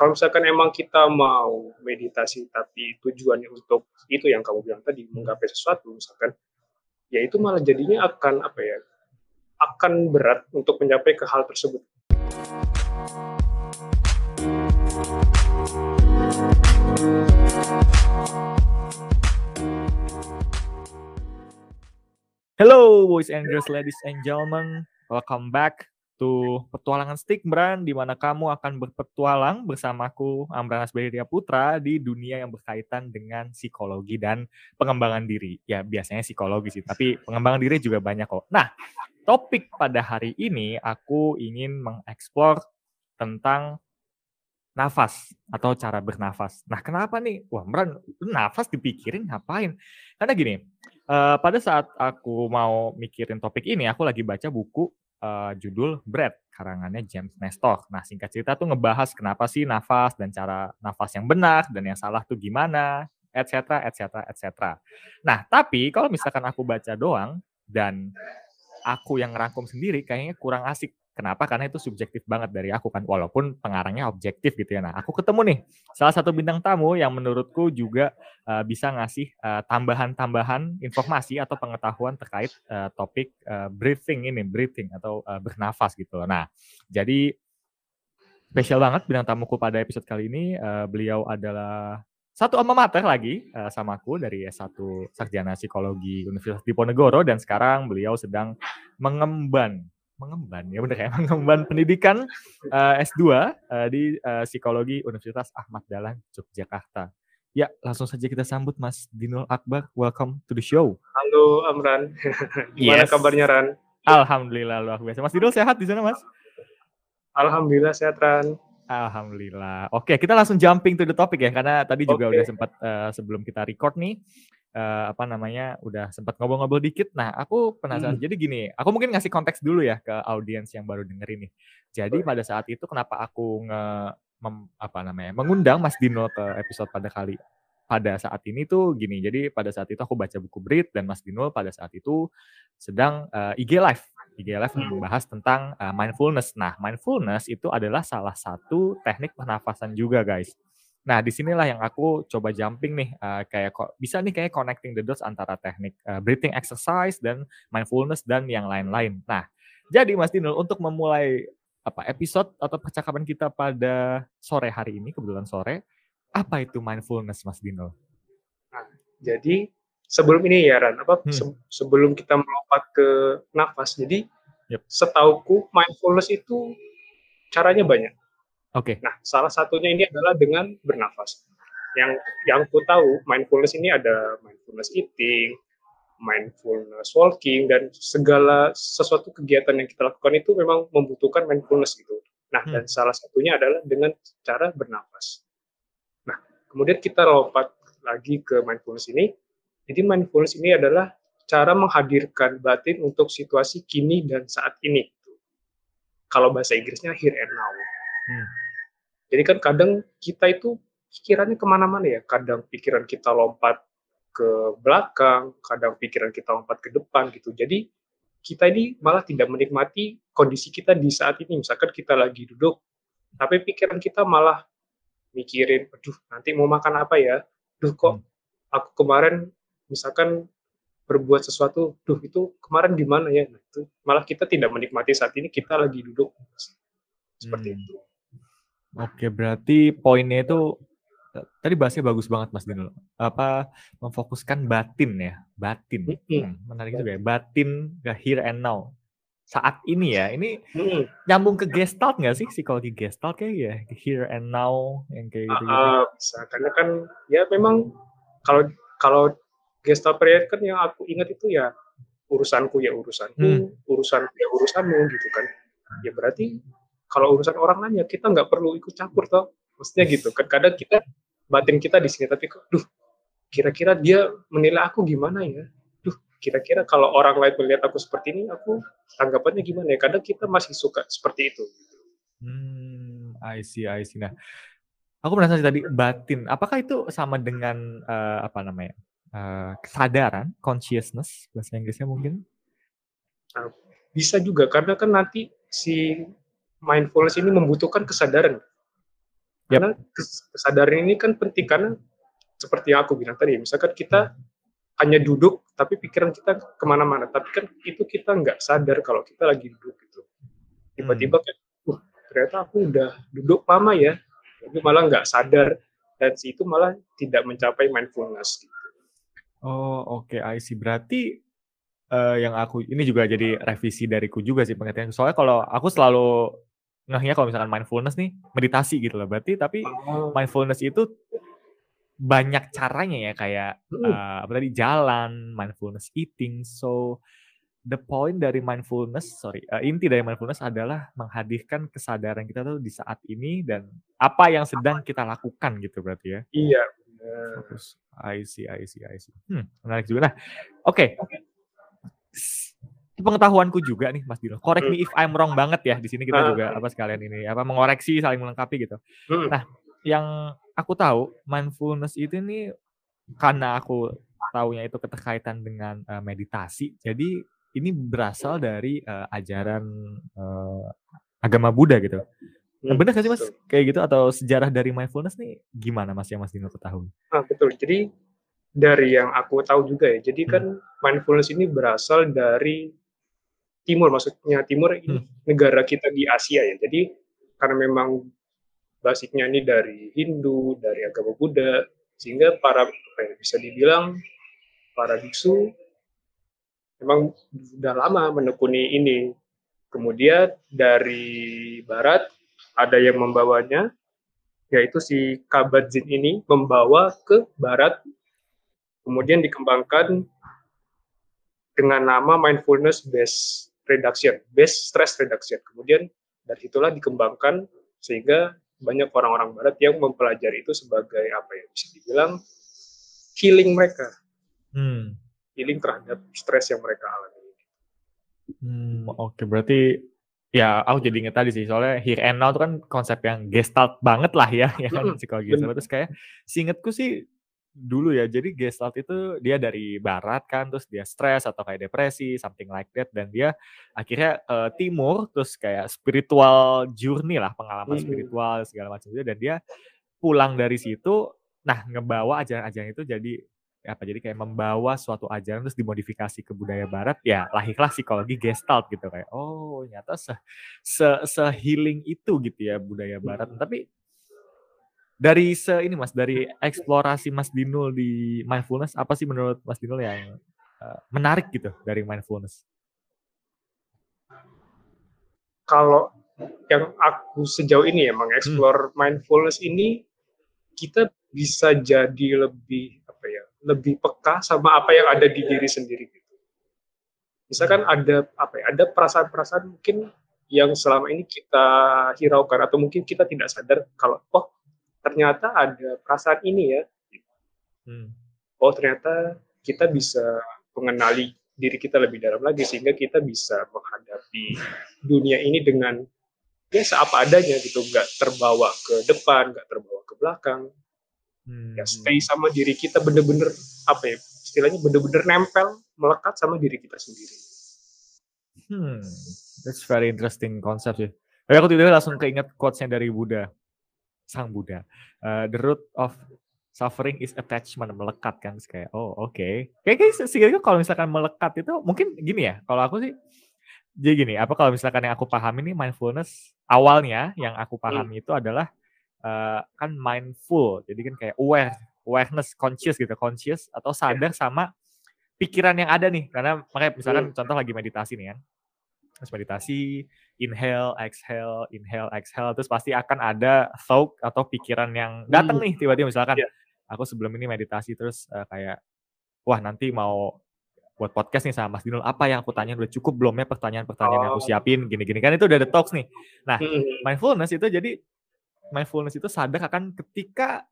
kalau misalkan emang kita mau meditasi tapi tujuannya untuk itu yang kamu bilang tadi menggapai sesuatu misalkan ya itu malah jadinya akan apa ya akan berat untuk mencapai ke hal tersebut. Hello boys and girls, ladies and gentlemen, welcome back to Petualangan Stick Brand, di mana kamu akan berpetualang bersamaku, Amran Asberia Putra, di dunia yang berkaitan dengan psikologi dan pengembangan diri. Ya, biasanya psikologi sih, tapi pengembangan diri juga banyak kok. Nah, topik pada hari ini aku ingin mengeksplor tentang nafas atau cara bernafas. Nah, kenapa nih? Wah, Amran, nafas dipikirin ngapain? Karena gini, uh, pada saat aku mau mikirin topik ini, aku lagi baca buku uh, judul Bread karangannya James Nestor. Nah, singkat cerita tuh ngebahas kenapa sih nafas dan cara nafas yang benar dan yang salah tuh gimana, etc. etc. etc. Nah, tapi kalau misalkan aku baca doang dan aku yang ngerangkum sendiri kayaknya kurang asik Kenapa? Karena itu subjektif banget dari aku kan, walaupun pengarangnya objektif gitu ya. Nah, aku ketemu nih salah satu bintang tamu yang menurutku juga uh, bisa ngasih uh, tambahan-tambahan informasi atau pengetahuan terkait uh, topik uh, breathing ini, breathing atau uh, bernafas gitu. Nah, jadi spesial banget bintang tamuku pada episode kali ini. Uh, beliau adalah satu alma mater lagi uh, sama aku dari S1 Sarjana Psikologi Universitas Diponegoro dan sekarang beliau sedang mengemban mengemban ya benar ya mengemban pendidikan uh, S2 uh, di uh, psikologi Universitas Ahmad Dahlan Yogyakarta. Ya, langsung saja kita sambut Mas Dinul Akbar. Welcome to the show. Halo Amran. Gimana yes. kabarnya Ran? Alhamdulillah luar biasa. Mas Dinul sehat di sana, Mas? Alhamdulillah sehat Ran. Alhamdulillah. Oke, kita langsung jumping to the topic ya karena tadi juga okay. udah sempat uh, sebelum kita record nih uh, apa namanya udah sempat ngobrol-ngobrol dikit. Nah, aku penasaran. Hmm. Jadi gini, aku mungkin ngasih konteks dulu ya ke audiens yang baru dengerin nih. Jadi oh. pada saat itu kenapa aku nge mem, apa namanya mengundang Mas Dino ke episode pada kali pada saat ini tuh gini. Jadi pada saat itu aku baca buku Brit dan Mas Dino pada saat itu sedang uh, IG live. IG live hmm. membahas tentang uh, mindfulness. Nah, mindfulness itu adalah salah satu teknik pernafasan juga, guys. Nah, di sinilah yang aku coba jumping nih, uh, kayak kok bisa nih kayak connecting the dots antara teknik uh, breathing exercise dan mindfulness dan yang lain-lain. Nah, jadi Mas Dinul untuk memulai apa episode atau percakapan kita pada sore hari ini kebetulan sore, apa itu mindfulness Mas Dinul? Nah, jadi sebelum ini ya Ran, apa hmm. se sebelum kita melompat ke nafas, jadi yep. setauku mindfulness itu caranya banyak. Oke. Okay. Nah, salah satunya ini adalah dengan bernafas. Yang yang ku tahu mindfulness ini ada mindfulness eating, mindfulness walking dan segala sesuatu kegiatan yang kita lakukan itu memang membutuhkan mindfulness gitu. Nah, hmm. dan salah satunya adalah dengan cara bernafas. Nah, kemudian kita lompat lagi ke mindfulness ini. Jadi mindfulness ini adalah cara menghadirkan batin untuk situasi kini dan saat ini. Kalau bahasa Inggrisnya here and now. Hmm. Jadi kan kadang kita itu pikirannya ke mana-mana ya. Kadang pikiran kita lompat ke belakang, kadang pikiran kita lompat ke depan gitu. Jadi kita ini malah tidak menikmati kondisi kita di saat ini. Misalkan kita lagi duduk, tapi pikiran kita malah mikirin, aduh nanti mau makan apa ya? Duh kok hmm. aku kemarin misalkan berbuat sesuatu, duh itu kemarin gimana ya? Nah, itu malah kita tidak menikmati saat ini kita lagi duduk seperti hmm. itu. Oke, berarti poinnya itu tadi bahasnya bagus banget Mas Dino. Apa memfokuskan batin ya, batin. Hmm, menarik juga ya, batin ke here and now. Saat ini ya, ini hmm. nyambung ke gestalt nggak sih psikologi gestalt kayak ya, here and now yang kayak gitu. Uh, bisa, karena kan ya memang kalau kalau gestalt period kan yang aku ingat itu ya urusanku ya urusanku, hmm. urusan ya urusanmu gitu kan. Ya berarti kalau urusan orang lain ya kita nggak perlu ikut campur toh. Maksudnya gitu kan kadang kita batin kita di sini tapi kok duh kira-kira dia menilai aku gimana ya? Duh kira-kira kalau orang lain melihat aku seperti ini aku tanggapannya gimana ya? Kadang kita masih suka seperti itu. Hmm I see I see. Nah aku penasaran tadi batin apakah itu sama dengan uh, apa namanya uh, kesadaran consciousness bahasa Inggrisnya mungkin? Bisa juga karena kan nanti si mindfulness ini membutuhkan kesadaran. Karena kesadaran ini kan penting karena seperti yang aku bilang tadi, misalkan kita hanya duduk tapi pikiran kita ke mana-mana, tapi kan itu kita nggak sadar kalau kita lagi duduk gitu. Tiba-tiba kan, uh, ternyata aku udah duduk lama ya, tapi malah nggak sadar dan itu malah tidak mencapai mindfulness. Gitu. Oh oke, okay, I see. Berarti uh, yang aku ini juga jadi revisi dariku juga sih pengertian. Soalnya kalau aku selalu ngehnya kalau misalkan mindfulness nih meditasi gitu loh. Berarti tapi oh. mindfulness itu banyak caranya ya kayak uh, apa tadi jalan, mindfulness eating. So the point dari mindfulness, sorry, uh, inti dari mindfulness adalah menghadirkan kesadaran kita tuh di saat ini dan apa yang sedang kita lakukan gitu berarti ya. Iya. Fokus. I see, I see, I see. Hmm, menarik juga. Nah, oke. Okay. Pengetahuanku juga nih Mas Dino. Correct me if I'm wrong banget ya. Di sini kita ah. juga apa sekalian ini apa mengoreksi, saling melengkapi gitu. Hmm. Nah, yang aku tahu mindfulness itu nih karena aku taunya itu keterkaitan dengan uh, meditasi. Jadi ini berasal dari uh, ajaran uh, agama Buddha gitu. Nah, benar gak sih mas? Betul. Kayak gitu atau sejarah dari mindfulness nih gimana mas yang mas Dino ketahui? Ah, betul. Jadi dari yang aku tahu juga ya. Jadi kan hmm. mindfulness ini berasal dari timur, maksudnya timur ini hmm. negara kita di Asia ya. Jadi karena memang basicnya ini dari Hindu, dari agama Buddha, sehingga para apa ya, bisa dibilang para biksu memang sudah lama menekuni ini. Kemudian dari barat ada yang membawanya, yaitu si Kabat-Zinn ini membawa ke barat, kemudian dikembangkan dengan nama mindfulness based reduction, based stress reduction. Kemudian dari itulah dikembangkan sehingga banyak orang-orang barat yang mempelajari itu sebagai apa ya bisa dibilang healing mereka hmm. healing terhadap stres yang mereka alami hmm, oke okay. berarti ya aku jadi inget tadi sih soalnya here and now itu kan konsep yang gestalt banget lah ya ya kan psikologi terus kayak seingetku sih dulu ya. Jadi Gestalt itu dia dari barat kan, terus dia stres atau kayak depresi, something like that dan dia akhirnya ke uh, timur terus kayak spiritual journey lah, pengalaman hmm. spiritual segala macam itu dan dia pulang dari situ nah ngebawa ajaran-ajaran itu jadi apa jadi kayak membawa suatu ajaran terus dimodifikasi ke budaya barat ya lahirlah psikologi gestalt gitu kayak oh nyata se se, se healing itu gitu ya budaya barat tapi dari se ini Mas, dari eksplorasi Mas Dinul di mindfulness, apa sih menurut Mas Dinul yang uh, menarik gitu dari mindfulness? Kalau yang aku sejauh ini ya mengeksplor hmm. mindfulness ini kita bisa jadi lebih apa ya, lebih peka sama apa yang ada di diri sendiri gitu. Misalkan hmm. ada apa ya, ada perasaan-perasaan mungkin yang selama ini kita hiraukan atau mungkin kita tidak sadar kalau oh ternyata ada perasaan ini ya. Hmm. Oh ternyata kita bisa mengenali diri kita lebih dalam lagi sehingga kita bisa menghadapi dunia ini dengan ya seapa adanya gitu, nggak terbawa ke depan, nggak terbawa ke belakang. Hmm. Ya stay sama diri kita bener-bener apa ya istilahnya bener-bener nempel melekat sama diri kita sendiri. Hmm, that's very interesting concept sih. Tapi aku tiba-tiba langsung keinget quotes-nya dari Buddha sang Buddha. Uh, the root of suffering is attachment melekat kan kayak oh oke okay. kayak kayak kalau misalkan melekat itu mungkin gini ya kalau aku sih jadi gini apa kalau misalkan yang aku pahami ini mindfulness awalnya yang aku hmm. pahami hmm. itu adalah uh, kan mindful jadi kan kayak aware awareness conscious gitu conscious atau sadar sama pikiran yang ada nih karena makanya misalkan hmm. contoh lagi meditasi nih kan terus meditasi inhale, exhale, inhale, exhale, terus pasti akan ada thought atau pikiran yang datang hmm. nih tiba-tiba misalkan yeah. aku sebelum ini meditasi terus uh, kayak wah nanti mau buat podcast nih sama Mas Dinul apa yang aku tanya udah cukup belum ya pertanyaan-pertanyaan oh. yang aku oh. siapin gini-gini kan itu udah ada talks nih. Nah, hmm. mindfulness itu jadi mindfulness itu sadar akan ketika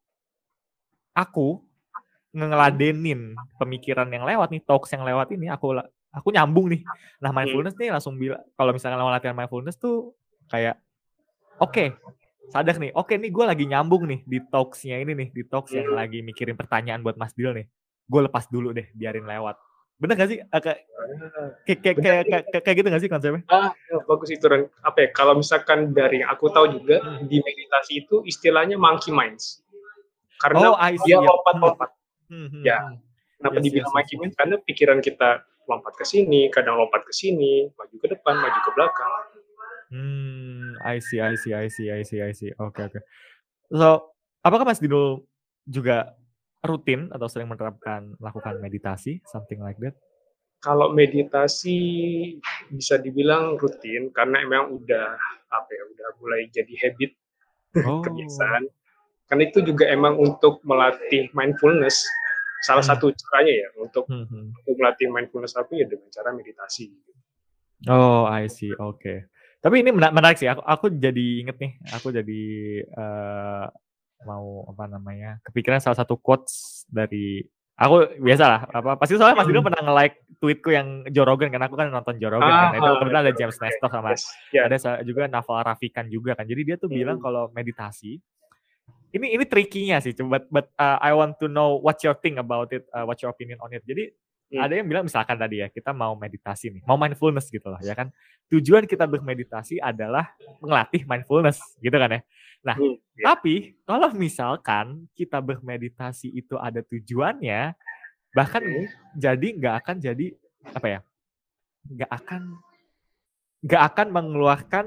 aku ngeladenin pemikiran yang lewat nih talks yang lewat ini aku aku nyambung nih. Nah, mindfulness nih langsung bilang kalau misalnya mau latihan mindfulness tuh kayak oke, okay, sadar nih. Oke okay, nih gue lagi nyambung nih di talksnya ini nih, di talks yang lagi mikirin pertanyaan buat Mas Dil nih. Gue lepas dulu deh, biarin lewat. Bener gak sih? Ah, kayak kayak kayak kayak, kayak, gitu gak sih konsepnya? Ah, ya, bagus itu Ren. Apa ya? Kalau misalkan dari yang aku tahu juga Hmm. di meditasi itu istilahnya monkey minds. Karena Oh, see, dia ya. lompat-lompat. Hmm, hmm, Ya. hmm. Kenapa Yes, dibilang yes, monkey minds? Karena pikiran kita lompat ke sini, kadang lompat ke sini, maju ke depan, maju ke belakang. Hmm, I see, I see, I see, I see, I see. Oke, oke. So, apakah Mas Dino juga rutin atau sering menerapkan melakukan meditasi, something like that? Kalau meditasi bisa dibilang rutin karena emang udah apa ya, udah mulai jadi habit Oh. kebiasaan. Karena itu juga emang untuk melatih mindfulness. Salah Hmm. satu caranya ya untuk Hmm, hmm. untuk melatih mindfulness aku ya dengan cara meditasi. Oh, I see. Oke. Tapi ini mena- menarik sih. Aku aku jadi inget nih. Aku jadi eh, mau apa namanya? Kepikiran salah satu quotes dari aku biasa lah. Apa pasti soalnya Mas Dino Hmm. pernah nge-like tweetku yang Joe Rogan kan aku kan nonton Joe Rogan kan. Itu Ah, kebetulan ada oke, James. Nestor sama Yes, ya. ada juga Naval Rafikan juga kan. Jadi dia tuh bilang Hmm. kalau meditasi ini ini tricky-nya sih. But but uh, I want to know what your think about it, uh, what your opinion on it. Jadi Hmm. ada yang bilang misalkan tadi ya kita mau meditasi nih, mau mindfulness gitu loh ya kan. Tujuan kita bermeditasi adalah melatih mindfulness gitu kan ya. Nah, Hmm, ya. tapi kalau misalkan kita bermeditasi itu ada tujuannya, bahkan Hmm. jadi nggak akan jadi apa ya? Nggak akan nggak akan mengeluarkan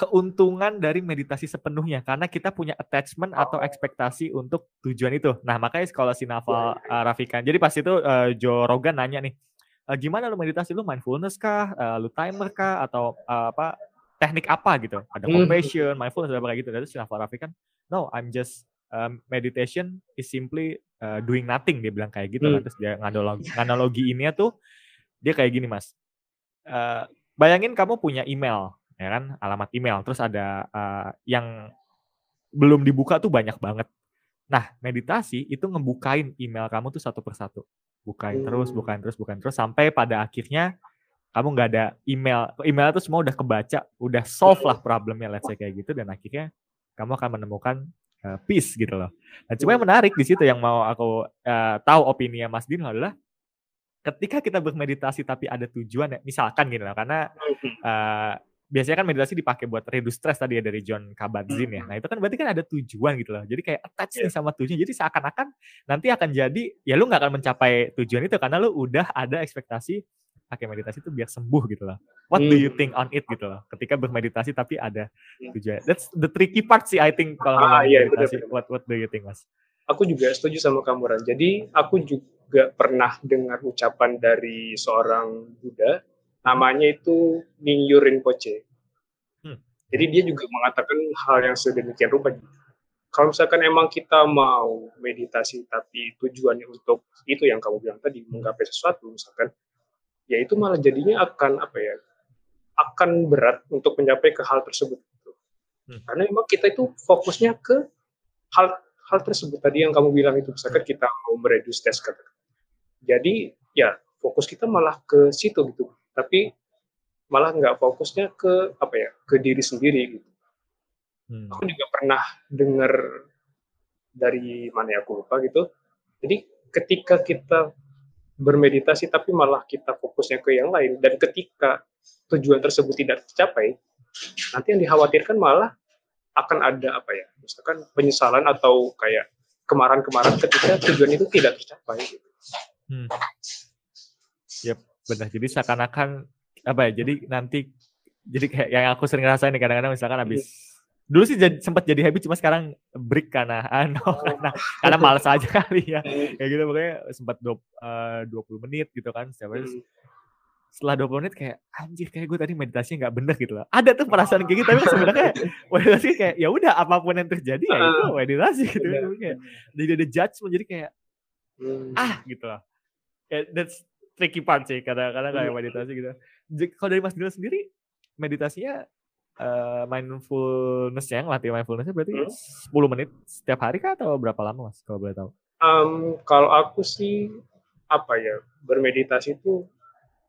keuntungan dari meditasi sepenuhnya karena kita punya attachment atau ekspektasi untuk tujuan itu. Nah, makanya kalau si Naval uh, Rafikan. Jadi pas itu uh, Joe Rogan nanya nih, "E, gimana lu meditasi lu mindfulness kah, Uh, lu timer kah atau uh, apa teknik apa gitu? Ada Hmm. compassion, mindfulness apa kayak gitu. Terus si Naval Rafikan, "No, I'm just um, meditation is simply uh, doing nothing." Dia bilang kayak gitu kan. Hmm. Terus dia nganalogi nganalogi ini tuh dia kayak gini, Mas. Eh, bayangin kamu punya email, ya kan, alamat email, terus ada eh, yang belum dibuka tuh banyak banget. Nah, meditasi itu ngebukain email kamu tuh satu persatu, bukain terus, Hmm. bukain terus, bukain terus, sampai pada akhirnya kamu nggak ada email, email itu semua udah kebaca, udah solve lah problemnya, let's say kayak gitu, dan akhirnya kamu akan menemukan eh, peace gitu loh. Nah, cuma yang menarik di situ yang mau aku eh, tahu opini Mas Dino adalah ketika kita bermeditasi tapi ada tujuan ya, misalkan gitu lah, karena Hmm. Biasanya kan meditasi dipakai buat reduce stress tadi ya dari John Kabat-Zinn ya. Nah itu kan berarti kan ada tujuan gitu loh. Jadi kayak attach nih sama tujuan. Jadi seakan-akan nanti akan jadi ya lu nggak akan mencapai tujuan itu karena lu udah ada ekspektasi pakai meditasi itu biar sembuh gitu loh. What do you Hmm. think on it gitu loh. Ketika bermeditasi tapi ada Hmm. tujuan. That's the tricky part sih I think kalau Ah, ngomongin iya, meditasi. benar-benar. What what do you think Mas? Aku juga setuju sama kamu Ran. Jadi aku juga pernah dengar ucapan dari seorang Buddha, namanya itu Mingyu Rinpoche. Hmm. Jadi dia juga mengatakan hal yang sedemikian rupa. Kalau misalkan emang kita mau meditasi tapi tujuannya untuk itu yang kamu bilang tadi menggapai sesuatu misalkan, ya itu malah jadinya akan apa ya? akan berat untuk mencapai ke hal tersebut. Hmm. Karena emang kita itu fokusnya ke hal hal tersebut tadi yang kamu bilang itu misalkan kita mau mereduce stress katakan. Jadi ya fokus kita malah ke situ gitu. Tapi malah nggak fokusnya ke apa ya ke diri sendiri gitu. Hmm. Aku juga pernah dengar dari mana ya aku lupa gitu. Jadi ketika kita bermeditasi tapi malah kita fokusnya ke yang lain dan ketika tujuan tersebut tidak tercapai, nanti yang dikhawatirkan malah akan ada apa ya, misalkan penyesalan atau kayak kemarahan-kemarahan ketika tujuan itu tidak tercapai. Gitu. Hmm. Yep, benar. Jadi seakan-akan apa ya? Jadi nanti jadi kayak yang aku sering rasain nih kadang-kadang misalkan habis dulu sih jadi, sempat jadi habit cuma sekarang break karena anu karena karena malas aja kali ya kayak gitu pokoknya sempat dua, eh, 20 menit gitu kan setiap hari Hmm. setelah 20 menit kayak anjir kayak gue tadi meditasinya nggak bener gitu loh ada tuh perasaan kayak gitu tapi sebenarnya meditasi kayak ya udah apa pun yang terjadi ya itu meditasi gitu kayak jadi ada judgment jadi kayak Hmm. ah gitu lah. Ya, that's tricky part sih kadang-kadang kayak meditasi gitu. Kalau dari Mas Dino sendiri meditasinya mindfulness yang latih mindfulnessnya berarti Hmm. 10 menit setiap hari kah atau berapa lama Mas kalau boleh tahu? Um, kalau aku sih apa ya bermeditasi itu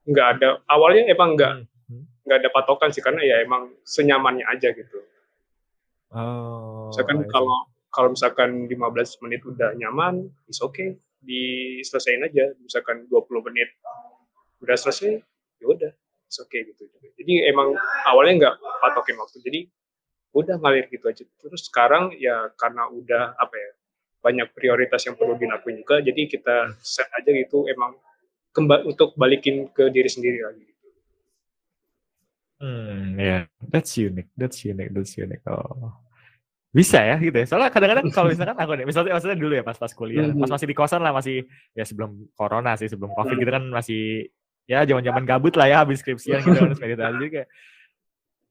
nggak ada awalnya emang nggak Hmm. Nggak ada patokan sih karena ya emang senyamannya aja gitu. Oh. Misalkan kalau kalau misalkan 15 menit udah nyaman, is okay. Diselesain aja misalkan 20 menit udah selesai ya udah oke okay gitu jadi emang awalnya nggak patokin waktu jadi udah ngalir gitu aja terus sekarang ya karena udah apa ya banyak prioritas yang perlu dilakuin juga jadi kita set aja gitu emang kembali untuk balikin ke diri sendiri lagi gitu. Hmm, ya, yeah. that's unique, that's unique, that's unique. Oh, bisa ya gitu ya. Soalnya kadang-kadang kalau misalkan aku nih, misalnya maksudnya dulu ya pas-pas kuliah, pas masih di kosan lah masih ya sebelum corona sih, sebelum covid gitu kan masih ya zaman-zaman gabut lah ya habis skripsian gitu harus meditasi Jadi kayak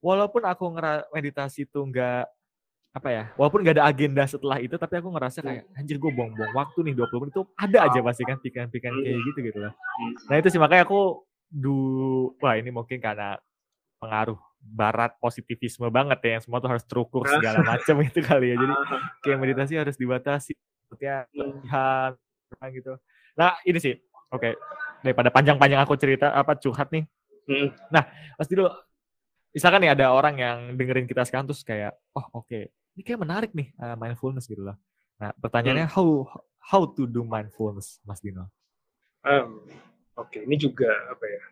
walaupun aku ngerasa meditasi itu enggak apa ya, walaupun gak ada agenda setelah itu, tapi aku ngerasa kayak anjir gue buang-buang waktu nih 20 menit. Itu ada aja pasti kan pikiran-pikiran kayak gitu gitu lah. Nah itu sih makanya aku du wah ini mungkin karena pengaruh barat positivisme banget ya yang semua tuh harus terukur segala macam itu kali ya jadi kayak meditasi harus dibatasi ya latihan gitu nah ini sih oke okay. daripada panjang-panjang aku cerita apa curhat nih hmm. nah pasti dulu misalkan nih ada orang yang dengerin kita sekarang terus kayak oh oke okay. ini kayak menarik nih uh, mindfulness gitu loh nah pertanyaannya hmm. how how to do mindfulness Mas Dino um, oke okay. ini juga apa ya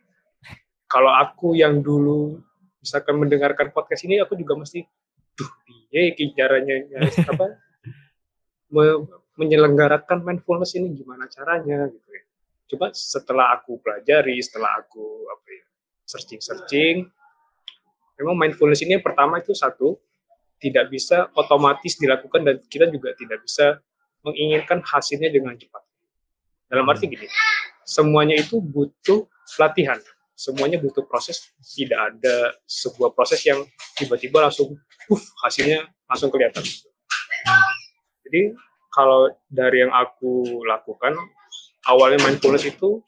kalau aku yang dulu misalkan mendengarkan podcast ini aku juga mesti duh iya caranya? Apa? Me, menyelenggarakan mindfulness ini gimana caranya gitu ya. Coba setelah aku pelajari setelah aku apa ya searching searching memang mindfulness ini yang pertama itu satu tidak bisa otomatis dilakukan dan kita juga tidak bisa menginginkan hasilnya dengan cepat. Dalam arti hmm. gini semuanya itu butuh latihan semuanya butuh proses. Tidak ada sebuah proses yang tiba-tiba langsung uh, hasilnya langsung kelihatan. Jadi kalau dari yang aku lakukan awalnya mindfulness itu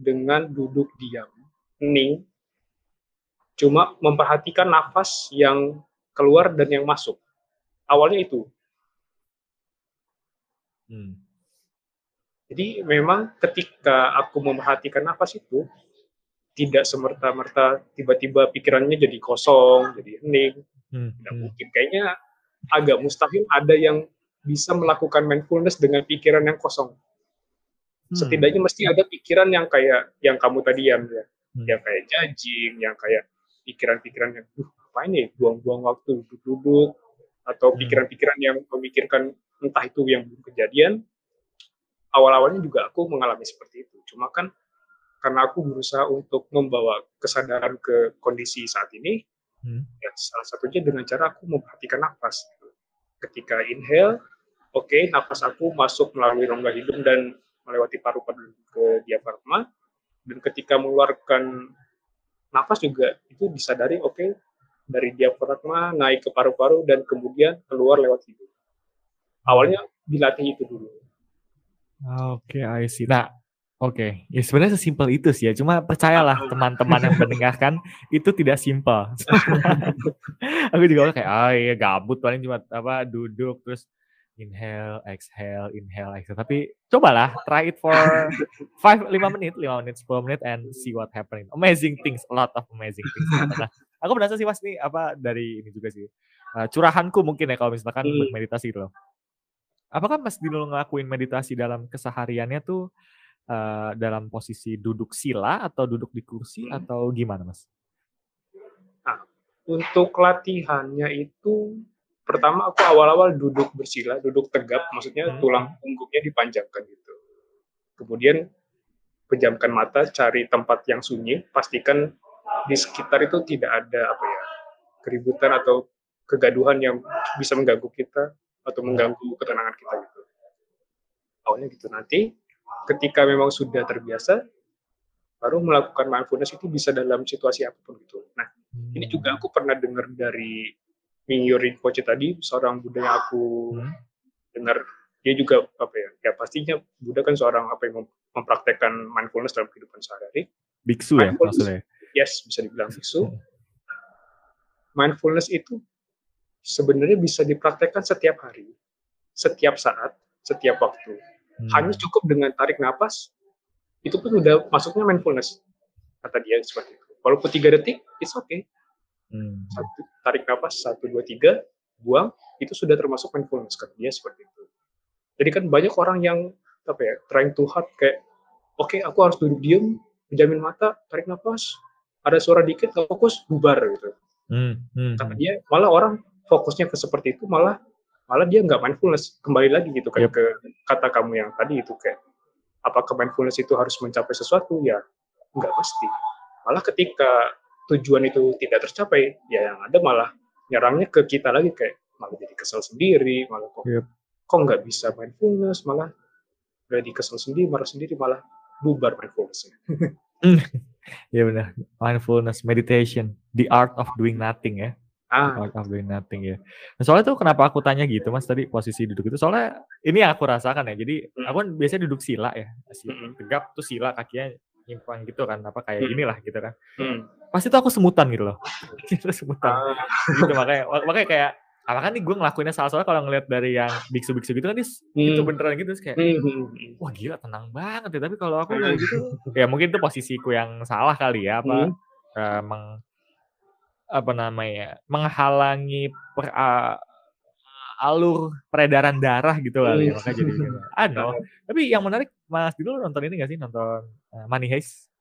dengan duduk diam hening cuma memperhatikan nafas yang keluar dan yang masuk. Awalnya itu. Hmm. jadi memang ketika aku memperhatikan nafas itu tidak semerta-merta tiba-tiba pikirannya jadi kosong, jadi hening. Hmm. Tidak hmm. mungkin. Kayaknya agak mustahil ada yang bisa melakukan mindfulness dengan pikiran yang kosong. Hmm. Setidaknya mesti ada pikiran yang kayak yang kamu tadi yang ya, hmm. yang kayak judging, yang kayak pikiran-pikiran yang, duh apa ini, buang-buang waktu duduk-duduk, atau hmm. pikiran-pikiran yang memikirkan entah itu yang belum kejadian. Awal-awalnya juga aku mengalami seperti itu. Cuma kan karena aku berusaha untuk membawa kesadaran ke kondisi saat ini, hmm. ya salah satunya dengan cara aku memperhatikan nafas. Ketika inhale, oke, okay, nafas aku masuk melalui rongga hidung dan melewati paru-paru ke diafragma, dan ketika mengeluarkan nafas juga itu disadari, oke, okay, dari diafragma naik ke paru-paru dan kemudian keluar lewat hidung. Awalnya dilatih itu dulu. Oke, okay, I see. Nah, Oke, ya sebenarnya sesimpel itu sih ya. Cuma percayalah teman-teman yang mendengarkan itu tidak simpel. aku juga kayak, ah oh, iya gabut paling cuma apa duduk terus inhale, exhale, inhale, exhale. Tapi cobalah try it for five, lima menit, lima menit, sepuluh menit, and see what happening. Amazing things, a lot of amazing things. Nah, aku penasaran sih mas nih apa dari ini juga sih uh, curahanku mungkin ya kalau misalkan hmm. meditasi gitu loh. Apakah Mas Dino ngelakuin meditasi dalam kesehariannya tuh uh, dalam posisi duduk sila atau duduk di kursi hmm. atau gimana, Mas? Nah, untuk latihannya itu pertama aku awal-awal duduk bersila, duduk tegap, maksudnya hmm. tulang punggungnya dipanjangkan gitu. Kemudian pejamkan mata, cari tempat yang sunyi, pastikan di sekitar itu tidak ada apa ya keributan atau kegaduhan yang bisa mengganggu kita atau mengganggu ketenangan kita gitu. Awalnya gitu nanti ketika memang sudah terbiasa baru melakukan mindfulness itu bisa dalam situasi apa pun gitu. Nah, hmm. ini juga aku pernah dengar dari Mingyu Rinpoche tadi, seorang Buddha yang aku hmm. dengar dia juga apa ya? Ya pastinya Buddha kan seorang apa yang mempraktekkan mindfulness dalam kehidupan sehari-hari. Biksu ya maksudnya. Yes, bisa dibilang biksu. Hmm. Mindfulness itu sebenarnya bisa dipraktekkan setiap hari, setiap saat, setiap waktu Hmm. Hanya cukup dengan tarik nafas, itu pun udah masuknya mindfulness. Kata dia seperti itu. Walaupun tiga detik, it's okay. Hmm. Satu, tarik nafas, satu, dua, tiga, buang, itu sudah termasuk mindfulness. Kata dia seperti itu. Jadi kan banyak orang yang apa ya trying too hard kayak oke okay, aku harus duduk diem menjamin mata tarik nafas ada suara dikit nggak fokus bubar gitu hmm, hmm, tapi hmm. dia malah orang fokusnya ke seperti itu malah malah dia nggak mindfulness. Kembali lagi gitu kan yep. ke kata kamu yang tadi itu kayak apakah mindfulness itu harus mencapai sesuatu? Ya nggak pasti. Malah ketika tujuan itu tidak tercapai ya yang ada malah nyerangnya ke kita lagi kayak malah jadi kesel sendiri malah kok yep. kok nggak bisa mindfulness malah jadi kesel sendiri marah sendiri malah bubar mindfulnessnya. Ya benar. Mindfulness meditation the art of doing nothing ya ah. of doing nothing ya nah, soalnya tuh kenapa aku tanya gitu mas tadi posisi duduk itu soalnya ini yang aku rasakan ya jadi hmm. aku kan biasanya duduk sila ya hmm. tegap tuh sila kakinya nyimpang gitu kan apa kayak hmm. inilah gitu kan hmm. pasti tuh aku semutan gitu loh itu semutan ah. gitu makanya makanya kayak apa kan nih gue ngelakuinnya salah soalnya kalau ngeliat dari yang biksu-biksu gitu kan dia hmm. itu beneran gitu kayak hmm, hmm, hmm. wah gila tenang banget ya tapi kalau aku kayak gitu ya mungkin itu posisiku yang salah kali ya apa hmm. uh, meng, apa namanya menghalangi per, uh, alur peredaran darah gitu kali ya makanya jadi gitu. Ah no. Tapi yang menarik Mas dulu nonton ini gak sih nonton uh, Money Heist?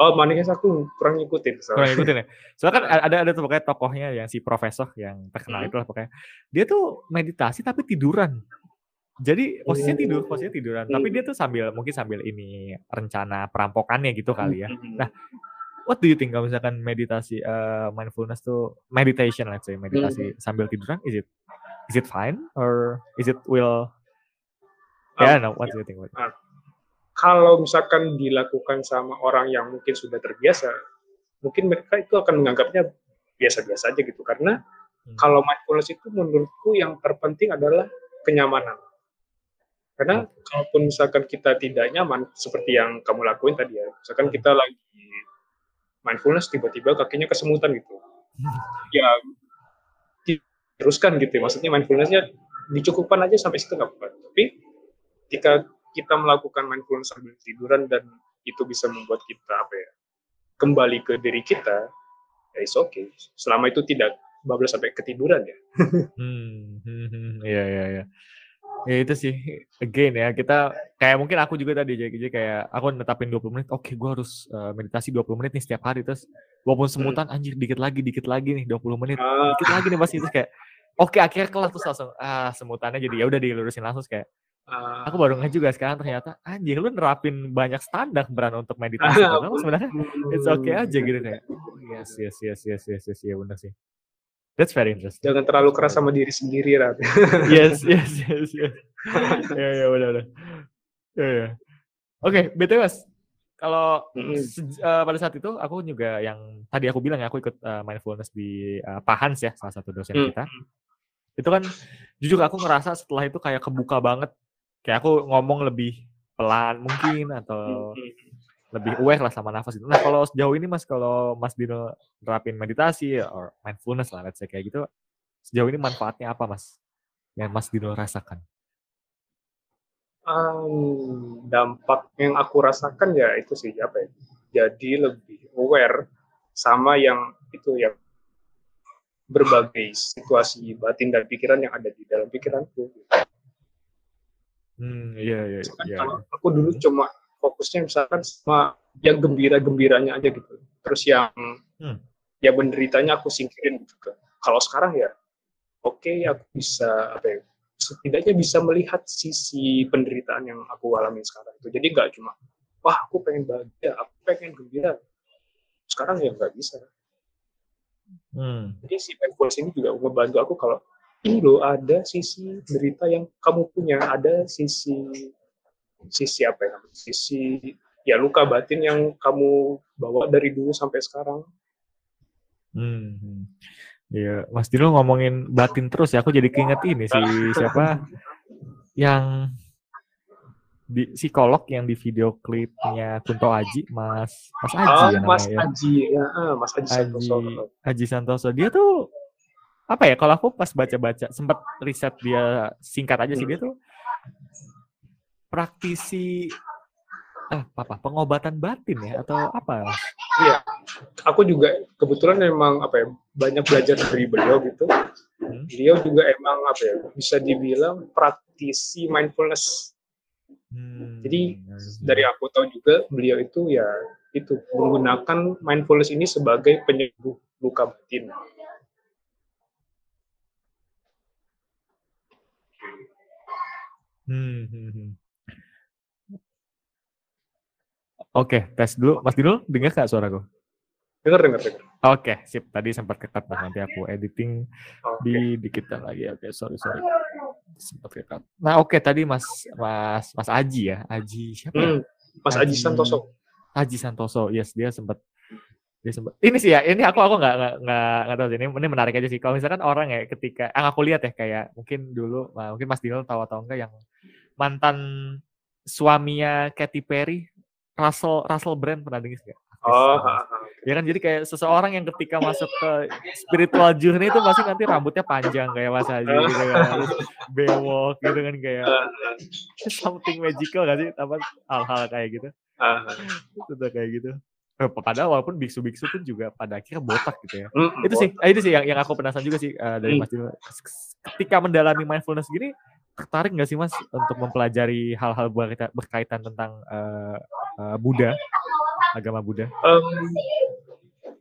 Oh, Manikes aku kurang ngikutin. So. Kurang ngikutin ya. Soalnya kan ada ada tuh pokoknya tokohnya yang si profesor yang terkenal hmm. itu lah pokoknya. Dia tuh meditasi tapi tiduran. Jadi posisinya tidur, oh. posisinya tiduran. Hmm. Tapi dia tuh sambil mungkin sambil ini rencana perampokannya gitu kali ya. Hmm. Nah, what do you think kalau misalkan meditasi uh, mindfulness tuh meditation let's say meditasi hmm. sambil tiduran is it is it fine or is it will yeah um, no what do you think about uh, kalau misalkan dilakukan sama orang yang mungkin sudah terbiasa, mungkin mereka itu akan menganggapnya biasa-biasa aja gitu. Karena hmm. kalau mindfulness itu menurutku yang terpenting adalah kenyamanan. Karena hmm. kalaupun misalkan kita tidak nyaman, seperti yang kamu lakuin tadi ya, misalkan kita lagi mindfulness tiba-tiba kakinya kesemutan gitu, ya teruskan gitu. Ya. Maksudnya mindfulnessnya dicukupkan aja sampai situ nggak apa-apa. Tapi ketika kita melakukan mindfulness sambil tiduran dan itu bisa membuat kita apa ya kembali ke diri kita ya is okay selama itu tidak bablas sampai ketiduran ya hmm, hmm, hmm, iya iya iya ya itu sih again ya kita kayak mungkin aku juga tadi jadi kayak aku netapin 20 menit oke okay, gue harus uh, meditasi 20 menit nih setiap hari. Terus walaupun hmm. semutan hmm. anjir dikit lagi dikit lagi nih 20 menit. Uh. dikit lagi nih pasti itu kayak oke okay, akhirnya kelas terus langsung ah semutannya jadi ya udah dilurusin langsung kayak Uh, aku baru nggak juga sekarang ternyata anjing lu nerapin banyak standar beran untuk meditasi uh, sebenarnya it's okay aja gitu kayak. oh, yes yes yes yes yes yes ya benar sih that's very interesting. Jangan terlalu keras sama diri sendiri Rat yes yes yes yes. Ya ya benar benar. Ya ya oke btw mas. Kalau mm-hmm. uh, pada saat itu aku juga yang tadi aku bilang ya aku ikut uh, mindfulness di uh, Pahans ya salah satu dosen mm-hmm. kita. Itu kan jujur aku ngerasa setelah itu kayak kebuka banget. Kayak aku ngomong lebih pelan mungkin atau lebih aware lah sama nafas itu. Nah kalau sejauh ini mas kalau mas Dino terapin meditasi or mindfulness lah let's say kayak gitu, sejauh ini manfaatnya apa mas yang mas Dino rasakan? Um, dampak yang aku rasakan ya itu sih apa ya? Jadi lebih aware sama yang itu ya berbagai situasi batin dan pikiran yang ada di dalam pikiranku. Hmm, iya iya. iya. Kalau aku dulu cuma fokusnya misalkan sama yang gembira-gembiranya aja gitu. Terus yang hmm. ya menderitanya aku singkirin gitu. Kalau sekarang ya oke okay, aku bisa apa ya, setidaknya bisa melihat sisi penderitaan yang aku alami sekarang itu. Jadi nggak cuma wah aku pengen bahagia, aku pengen gembira. Sekarang ya nggak bisa. Hmm. Jadi si mindfulness ini juga membantu aku kalau ini loh ada sisi derita yang kamu punya, ada sisi sisi apa ya? Sisi ya luka batin yang kamu bawa dari dulu sampai sekarang. Hmm. Ya, Mas Dino ngomongin batin terus ya, aku jadi keinget ini si siapa yang di psikolog yang di video klipnya Kunto Aji, Mas Mas Aji oh, ya Mas Aji, ya, ah, Mas Aji, Aji Santoso. Aji Santoso. Dia tuh apa ya kalau aku pas baca-baca sempat riset dia singkat aja sih dia tuh praktisi ah, apa pengobatan batin ya atau apa? Iya aku juga kebetulan memang apa ya banyak belajar dari beliau gitu. Hmm. beliau juga emang apa ya bisa dibilang praktisi mindfulness. Hmm, Jadi dari aku tahu juga beliau itu ya itu menggunakan mindfulness ini sebagai penyembuh luka batin. Hmm, hmm, hmm. Oke, tes dulu. Mas Dino, dengar nggak suaraku? Dengar, dengar, dengar. Oke, sip. Tadi sempat ketat, nah nanti aku editing okay. di dikit lagi. Oke, sorry, sorry. Sempat ketat. Nah, oke tadi Mas Mas Mas Aji ya, Aji siapa? Ya? Hmm, Mas Aji, Aji Santoso. Aji Santoso, yes dia sempat dia sempat ini sih ya ini aku aku nggak nggak nggak tahu sih ini ini menarik aja sih kalau misalkan orang ya ketika yang aku lihat ya kayak mungkin dulu mungkin Mas Dino tahu atau enggak yang mantan suaminya Katy Perry Russell Russell Brand pernah dengar nggak? Oh, ya kan jadi kayak seseorang yang ketika masuk ke spiritual journey itu pasti nanti rambutnya panjang kayak Mas Haji gitu kan, bewok gitu kan kayak something magical gak sih? Apa hal-hal kayak gitu? itu udah kayak gitu. Eh, padahal walaupun biksu-biksu pun juga pada akhirnya botak gitu ya. Mm, itu sih, eh, itu sih yang, yang aku penasaran juga sih uh, dari mm. Mas Dino. Ketika mendalami mindfulness gini, tertarik nggak sih mas untuk mempelajari hal-hal berkaitan tentang uh, uh, Buddha, agama Buddha? Um,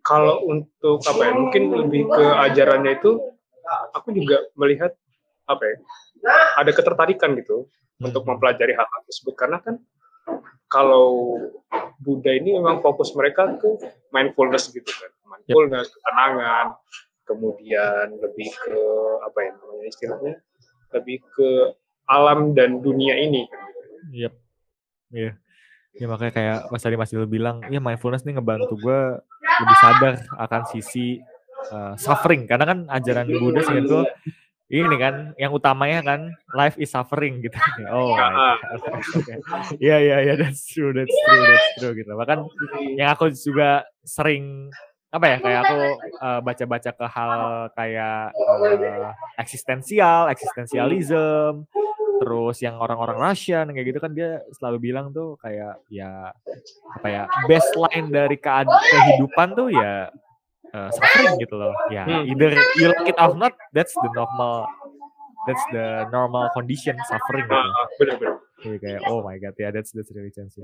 kalau untuk apa ya, mungkin lebih ke ajarannya itu, aku juga melihat apa ya, ada ketertarikan gitu hmm. untuk mempelajari hal-hal tersebut karena kan kalau Buddha ini memang fokus mereka ke mindfulness gitu kan, mindfulness, yep. ketenangan, kemudian lebih ke apa ya namanya istilahnya lebih ke alam dan dunia ini. Yep. Iya. Yeah. Ya makanya kayak Mas tadi Mas Dil bilang, ya mindfulness nih ngebantu gue lebih sadar akan sisi uh, suffering. Karena kan ajaran Buddha sih itu ini kan yang utamanya kan life is suffering gitu. Oh, iya iya iya that's true that's true that's true gitu. Bahkan yang aku juga sering apa ya kayak aku uh, baca-baca ke hal kayak uh, eksistensial, eksistensialism, terus yang orang-orang Russian kayak gitu kan dia selalu bilang tuh kayak ya apa ya baseline dari kehidupan tuh ya uh, suffering gitu loh. Ya hmm. either you like it or not, that's the normal that's the normal condition suffering gitu. Ah, benar-benar. Jadi kayak oh my god ya yeah, that's that's really sih.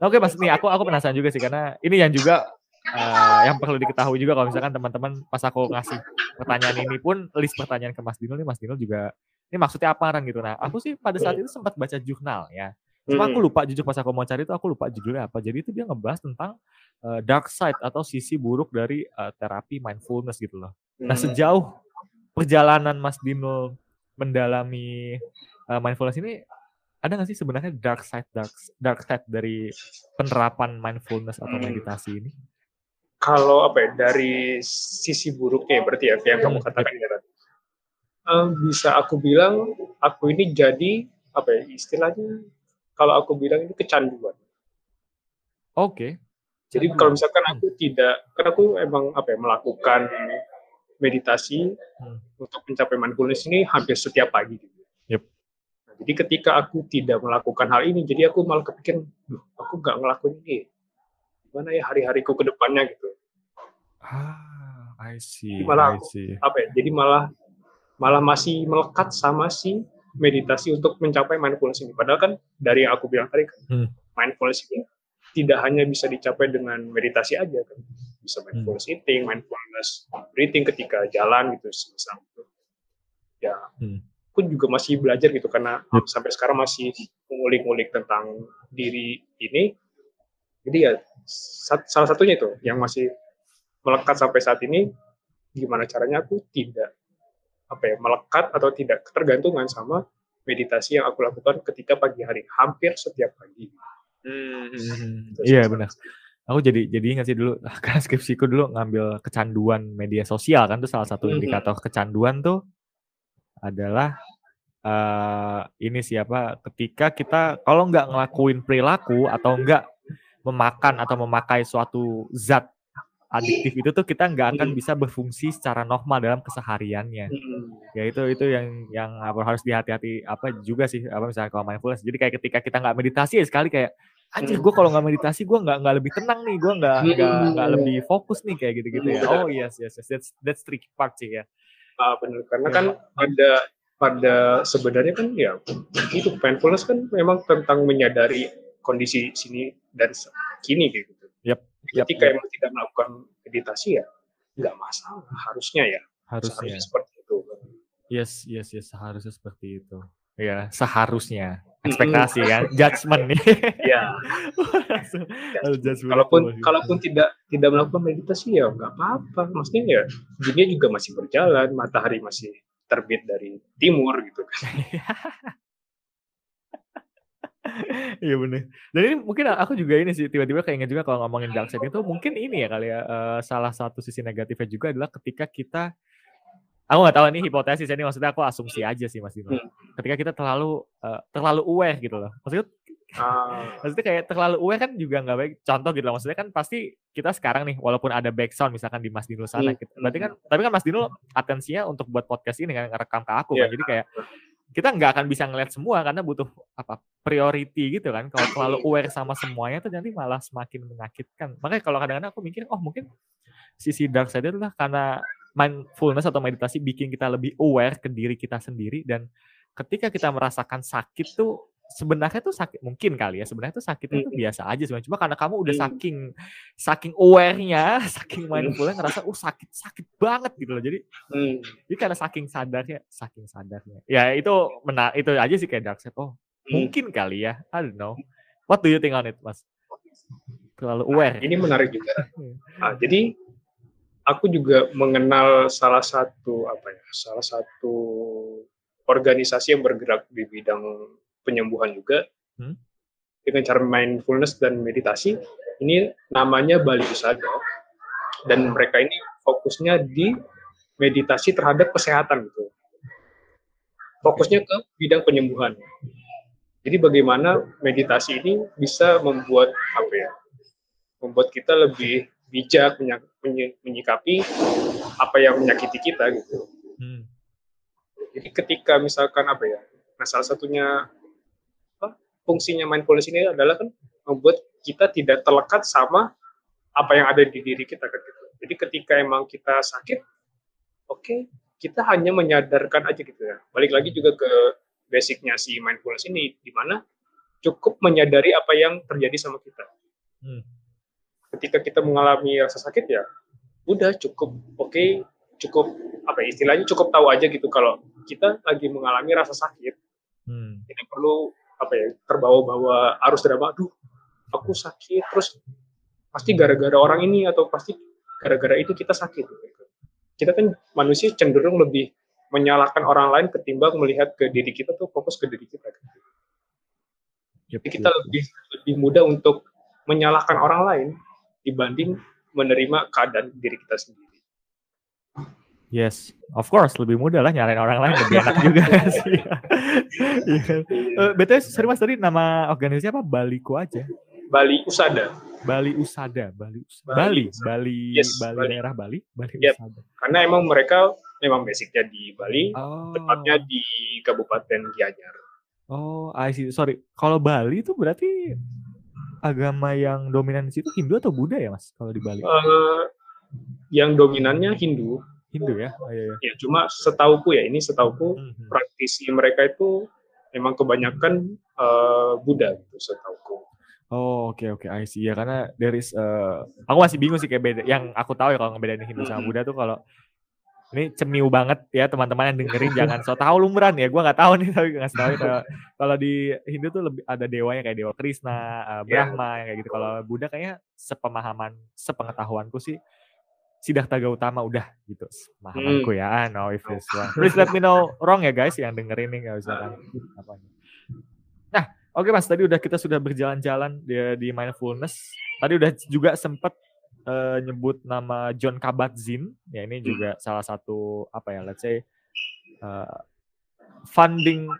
Nah, Oke okay, mas nih aku aku penasaran juga sih karena ini yang juga uh, yang perlu diketahui juga kalau misalkan teman-teman pas aku ngasih pertanyaan ini pun list pertanyaan ke Mas Dino nih Mas Dino juga ini maksudnya apa kan gitu. Nah, aku sih pada saat itu sempat baca jurnal ya. Cuma aku lupa jujur pas aku mau cari itu aku lupa judulnya apa. Jadi itu dia ngebahas tentang uh, dark side atau sisi buruk dari uh, terapi mindfulness gitu loh. Nah, sejauh perjalanan Mas Dino mendalami uh, mindfulness ini ada nggak sih sebenarnya dark side dark dark side dari penerapan mindfulness atau meditasi ini? Kalau apa ya dari sisi buruknya berarti ya yang kamu hmm. katakan ya um, bisa aku bilang aku ini jadi apa ya istilahnya kalau aku bilang ini kecanduan. Oke. Okay. Jadi kalau misalkan aku hmm. tidak, karena aku emang apa ya melakukan meditasi hmm. untuk mencapai mindfulness ini hampir setiap pagi. Yep. Nah, jadi ketika aku tidak melakukan hal ini, jadi aku malah kepikiran, aku nggak ngelakuin ini gimana ya hari-hariku ke depannya gitu. Ah, I see. Jadi malah I see. apa ya? Jadi malah malah masih melekat sama si meditasi untuk mencapai mindfulness ini. Padahal kan dari yang aku bilang tadi kan, hmm. mindfulness ini tidak hanya bisa dicapai dengan meditasi aja kan. Bisa hmm. mindfulness hmm. eating, mindfulness breathing ketika jalan gitu semisal itu. Ya, hmm. pun juga masih belajar gitu karena hmm. sampai sekarang masih mengulik-ngulik tentang diri ini. Jadi ya salah satunya itu yang masih melekat sampai saat ini gimana caranya aku tidak apa ya melekat atau tidak ketergantungan sama meditasi yang aku lakukan ketika pagi hari hampir setiap pagi. Hmm, iya benar. Aku jadi jadi ingat sih dulu karena skripsiku dulu ngambil kecanduan media sosial kan tuh salah satu hmm, indikator kecanduan tuh adalah uh, ini siapa ketika kita kalau nggak ngelakuin perilaku atau nggak memakan atau memakai suatu zat adiktif itu tuh kita nggak akan bisa berfungsi secara normal dalam kesehariannya. Ya itu itu yang yang apa, harus dihati-hati apa juga sih apa misalnya kalau mindfulness. Jadi kayak ketika kita nggak meditasi ya sekali kayak anjir gue kalau nggak meditasi gue nggak nggak lebih tenang nih gue nggak nggak nggak lebih fokus nih kayak gitu gitu ya oh yes yes, yes. that's that's tricky part sih ya ah benar karena ya. kan ada pada sebenarnya kan ya itu mindfulness kan memang tentang menyadari kondisi sini dan kini gitu. Yep, yep, Ketika yep. emang tidak melakukan meditasi ya nggak masalah harusnya ya. Harusnya. Seharusnya seperti itu. Yes, yes, yes, seharusnya seperti itu. Ya, seharusnya. Ekspektasi kan, judgment nih. Ya. Kalaupun itu. kalaupun tidak tidak melakukan meditasi ya nggak apa-apa. Maksudnya ya dunia juga masih berjalan, matahari masih terbit dari timur gitu kan. Iya bener. Dan ini mungkin aku juga ini sih tiba-tiba keinget juga kalau ngomongin dark side itu mungkin ini ya kali ya eh, salah satu sisi negatifnya juga adalah ketika kita aku nggak tahu ini hipotesis ini maksudnya aku asumsi aja sih Mas Dino. Hmm. Ketika kita terlalu eh, terlalu aware gitu loh. Maksudnya Ah, maksudnya kayak terlalu aware kan juga nggak baik. Contoh gitu loh. Maksudnya kan pasti kita sekarang nih walaupun ada background misalkan di Mas Dino sana Hmm. gitu. Berarti kan tapi kan Mas Dino atensinya untuk buat podcast ini kan ngerekam ke aku kan. Iya. Jadi kayak kita nggak akan bisa ngeliat semua karena butuh apa priority gitu kan. Kalau terlalu aware sama semuanya tuh nanti malah semakin menyakitkan. Makanya kalau kadang-kadang aku mikir oh mungkin sisi dark side adalah karena mindfulness atau meditasi bikin kita lebih aware ke diri kita sendiri dan ketika kita merasakan sakit tuh sebenarnya tuh sakit mungkin kali ya sebenarnya tuh sakitnya tuh biasa aja sebenarnya cuma karena kamu udah Mm. saking saking aware-nya saking mindfulnya ngerasa uh sakit sakit banget gitu loh jadi hmm. jadi karena saking sadarnya, saking sadarnya. Ya itu benar, itu aja sih kayak dark side. Oh, Hmm. mungkin kali ya. I don't know. What do you think on it, Mas? Terlalu aware. Ini menarik juga. Hmm. Ah, jadi aku juga mengenal salah satu apa ya, salah satu organisasi yang bergerak di bidang penyembuhan juga Hmm. dengan cara mindfulness dan meditasi. Ini namanya Bali Usada dan mereka ini fokusnya di meditasi terhadap kesehatan gitu. Fokusnya ke bidang penyembuhan. Jadi bagaimana meditasi ini bisa membuat apa ya? Membuat kita lebih bijak menyikapi apa yang menyakiti kita gitu. Hmm. Jadi ketika misalkan apa ya? Nah, salah satunya? Fungsinya mindfulness ini adalah kan membuat kita tidak terlekat sama apa yang ada di diri kita kan gitu. Jadi ketika emang kita sakit, oke, kita hanya menyadarkan aja gitu ya. Balik lagi juga ke basicnya si mindfulness ini, di mana cukup menyadari apa yang terjadi sama kita. Hmm. Ketika kita mengalami rasa sakit ya, udah cukup oke, cukup apa ya, istilahnya cukup tahu aja gitu kalau kita lagi mengalami rasa sakit, Hmm. tidak perlu apa ya terbawa-bawa arus drama, aduh aku sakit terus pasti gara-gara orang ini atau pasti gara-gara itu kita sakit. Kita kan manusia cenderung lebih menyalahkan orang lain ketimbang melihat ke diri kita tuh fokus ke diri kita. Jadi kita lebih lebih mudah untuk menyalahkan orang lain dibanding menerima keadaan diri kita sendiri. Yes, of course lebih mudah lah nyalain orang lain lebih enak juga sih. Iya. Eh, BTW sorry Mas tadi nama organisasi apa? Baliku aja. Bali Usada, Bali Usada, Bali Us- Bali. Bali, Yes, Bali Bali. daerah Bali, Bali Yep. Usada. karena emang mereka memang basicnya di Bali, Oh. tepatnya di Kabupaten Gianyar. Oh, I see. Sorry. Kalau Bali itu berarti agama yang dominan di situ Hindu atau Buddha ya, Mas? Kalau di Bali. Eh, yang dominannya Hindu, Hindu ya? Oh, iya, iya. ya cuma setauku ya ini setauku Mhm. praktisi mereka itu memang kebanyakan eh, Buddha gitu setauku. Oh, oke oke, I see. Ya karena there is eh, aku masih bingung sih kayak beda. Yang aku tahu ya kalau ngebedain Hindu sama Mhm. Buddha tuh kalau ini cemiu banget ya teman-teman yang dengerin jangan so tahu lumran ya. Gua nggak tahu nih tapi nggak tahu kalau kalau di Hindu tuh lebih ada dewanya kayak dewa Krishna, Iya. Brahma yang kayak gitu. Kalau Buddha kayaknya sepemahaman, sepengetahuanku sih Siddhartha Gautama udah gitu pemahamanku ya. I know if it's wrong. Please let me know wrong ya guys yang dengerin nih nggak usah kan apa Nah, oke Mas, tadi udah kita sudah berjalan-jalan di, di mindfulness. Tadi udah juga sempat eh, nyebut nama John Kabat-Zinn. Ya ini juga salah satu apa ya, let's say eh, funding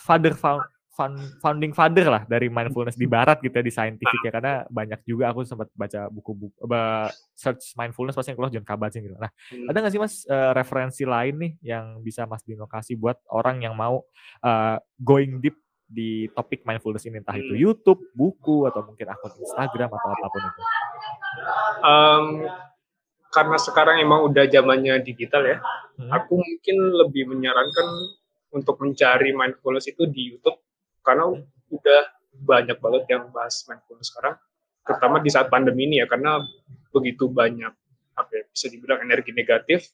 father found founding father lah dari mindfulness di barat gitu ya di scientific ya karena banyak juga aku sempat baca buku-buku ba- search mindfulness pasti yang keluar John Kabat-Zinn gitu. Nah, Hmm. ada nggak sih mas eh, referensi lain nih yang bisa mas Dino kasih buat orang yang mau eh, going deep di topik mindfulness ini entah itu Hmm. YouTube, buku atau mungkin akun Instagram atau apa pun itu. Em, karena sekarang emang udah zamannya digital ya, Hmm. aku mungkin lebih menyarankan untuk mencari mindfulness itu di YouTube karena udah banyak banget yang bahas mindfulness sekarang, terutama di saat pandemi ini ya karena begitu banyak apa ya, bisa dibilang energi negatif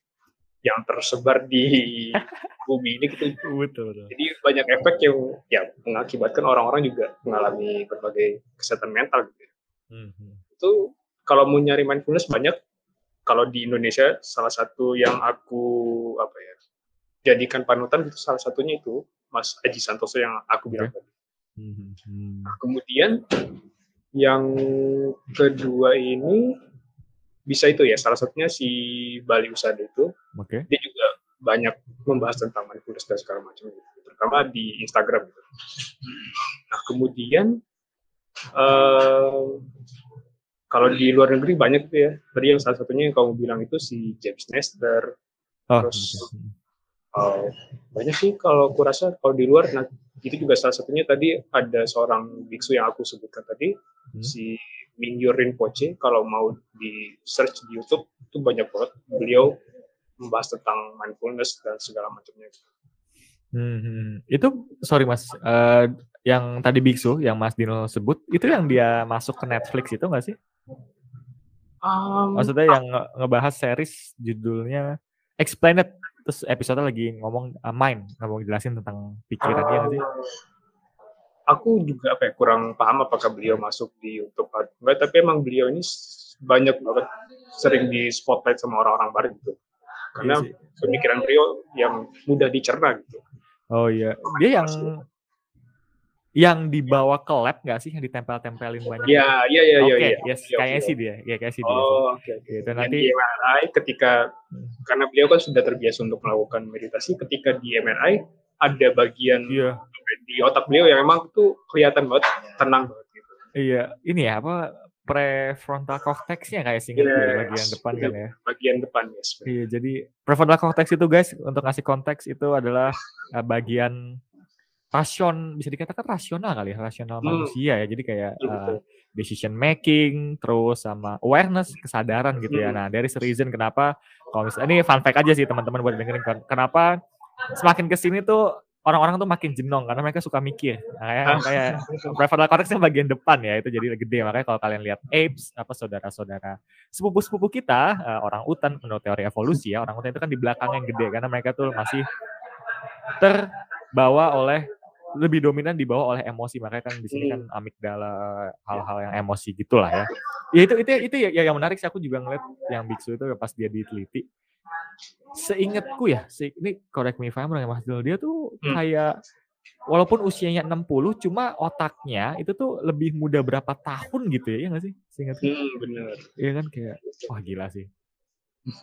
yang tersebar di bumi ini gitu. Betul, betul. Jadi banyak efek yang ya mengakibatkan orang-orang juga mengalami berbagai kesehatan mental gitu. ya. Hmm, hmm. Itu kalau mau nyari mindfulness banyak kalau di Indonesia salah satu yang aku apa ya jadikan panutan itu salah satunya itu Mas Aji Santoso yang aku bilang tadi. Hmm, hmm. Nah, kemudian yang kedua ini bisa itu ya salah satunya si Bali Usada itu Oke. dia juga banyak membahas tentang mindfulness dan segala macam gitu, terutama di Instagram gitu. Nah kemudian eh, kalau di luar negeri banyak tuh ya. Tadi yang salah satunya yang kamu bilang itu si James Nestor. Oh, Terus-. Hmm. Eh, banyak sih kalau aku rasa kalau di luar. Nah itu juga salah satunya tadi ada seorang biksu yang aku sebutkan tadi Hmm. si Mingyur Rinpoche. Kalau mau di search di YouTube itu banyak banget beliau membahas tentang mindfulness dan segala macamnya. Hmm, hmm. Itu sorry mas, eh, yang tadi biksu yang Mas Dino sebut itu yang dia masuk ke Netflix itu nggak sih? Um, Maksudnya yang nge- ngebahas series judulnya Explained terus episode lagi ngomong uh, mind, ngomong jelasin tentang pikirannya nggak sih? aku juga apa ya, kurang paham apakah beliau masuk di YouTube atau enggak, tapi emang beliau ini banyak banget sering di spotlight sama orang-orang barat gitu. Karena Iya pemikiran beliau yang mudah dicerna gitu. Oh iya, dia yang yang dibawa ke lab nggak sih yang ditempel-tempelin banyak? Iya, iya, iya, Oke, iya. iya. yes, Beliau- kayaknya sih dia, ya kayak sih dia. Oh, oke. oke. Gitu Yang nanti di MRI ketika Hmm. karena beliau kan sudah terbiasa untuk melakukan meditasi, ketika di MRI ada bagian iya di otak beliau yang emang tuh kelihatan banget tenang banget gitu. iya ini ya apa prefrontal cortexnya kayak singkat gue, Yes. bagian depan kan ya. Bagian depan ya. Iya, jadi prefrontal cortex itu guys untuk ngasih konteks itu adalah uh, bagian rasion bisa dikatakan rasional kali ya, rasional Hmm. manusia ya. Jadi kayak uh, decision making, terus sama awareness, kesadaran gitu ya. Hmm. Nah, dari reason kenapa kalau misalnya ini fun fact aja sih teman-teman buat dengerin. Kenapa semakin ke sini tuh orang-orang tuh makin jenong karena mereka suka mikir. Nah, kayak, kayak prefrontal cortexnya bagian depan ya itu jadi gede makanya kalau kalian lihat apes apa saudara-saudara sepupu-sepupu kita eh, orang utan menurut teori evolusi ya orang utan itu kan di belakang yang gede karena mereka tuh masih terbawa oleh lebih dominan dibawa oleh emosi. Makanya kan di sini kan amigdala hal-hal yang emosi gitulah ya. Ya itu itu itu ya, ya yang menarik sih. Aku juga ngeliat yang biksu itu pas dia diteliti. Seingatku ya se- ini correct me if I'm wrong ya Mas dia tuh Hmm. kayak walaupun usianya 60 cuma otaknya itu tuh lebih muda berapa tahun gitu ya ya nggak sih? Seingatku. Hmm, bener. Iya kan kayak wah gila sih.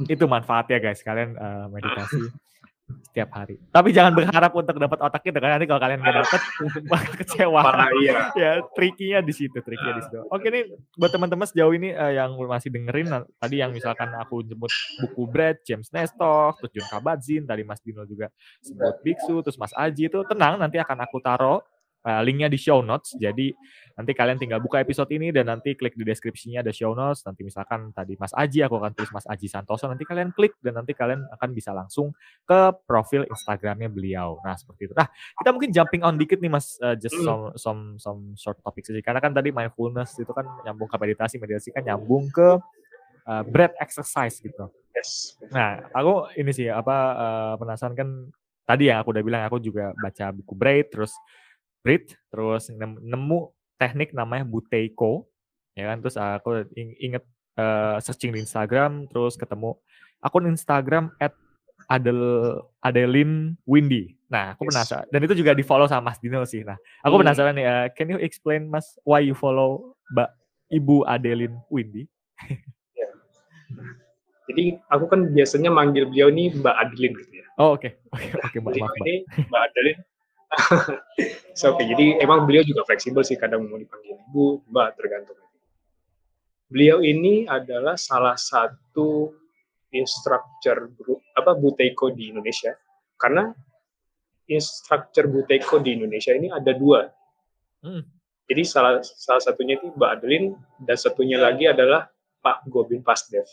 Itu manfaatnya guys kalian eh, meditasi setiap hari. Tapi jangan berharap untuk dapat otak itu kan nanti kalau kalian nggak dapat bakal kecewa. Parah iya. ya trikinya di situ, trikinya di situ. Oke nih buat teman-teman sejauh ini eh, yang masih dengerin nah, tadi yang misalkan aku jemput buku Brad, James Nestor, terus John Kabat-Zinn, tadi Mas Dino juga sebut Biksu, terus Mas Aji itu tenang nanti akan aku taruh eh, linknya di show notes. Jadi nanti kalian tinggal buka episode ini dan nanti klik di deskripsinya ada show notes. Nanti misalkan tadi Mas Aji, aku akan tulis Mas Aji Santoso. Nanti kalian klik dan nanti kalian akan bisa langsung ke profil Instagramnya beliau. Nah seperti itu. Nah kita mungkin jumping on dikit nih Mas, uh, just Hmm. some some some short topic saja. Karena kan tadi mindfulness itu kan nyambung ke meditasi, meditasi kan nyambung ke uh, breath exercise gitu. Yes. Nah, aku ini sih apa eh, penasaran kan tadi ya aku udah bilang aku juga baca buku Braid terus Terus nem- nemu teknik namanya Buteiko ya kan terus aku ing- inget eh, searching di Instagram terus ketemu akun Instagram at Adel Adeline Windy. Nah, aku Yes. penasaran dan itu juga di follow sama Mas Dino sih. Nah, aku Hmm. penasaran nih, eh, can you explain Mas why you follow Mbak Ibu Adeline Windy? Jadi aku kan biasanya manggil beliau nih Mbak Adeline gitu ya. Oh, oke. Oke, oke, Mbak, ini Mbak Adeline. so, oke, jadi emang beliau juga fleksibel sih kadang mau dipanggil ibu, mbak tergantung. Beliau ini adalah salah satu instructor group apa Buteiko di Indonesia. Karena instructor Buteiko di Indonesia ini ada dua. Hmm. Jadi salah salah satunya itu Mbak Adeline dan satunya lagi adalah Pak Gobin Pasdev.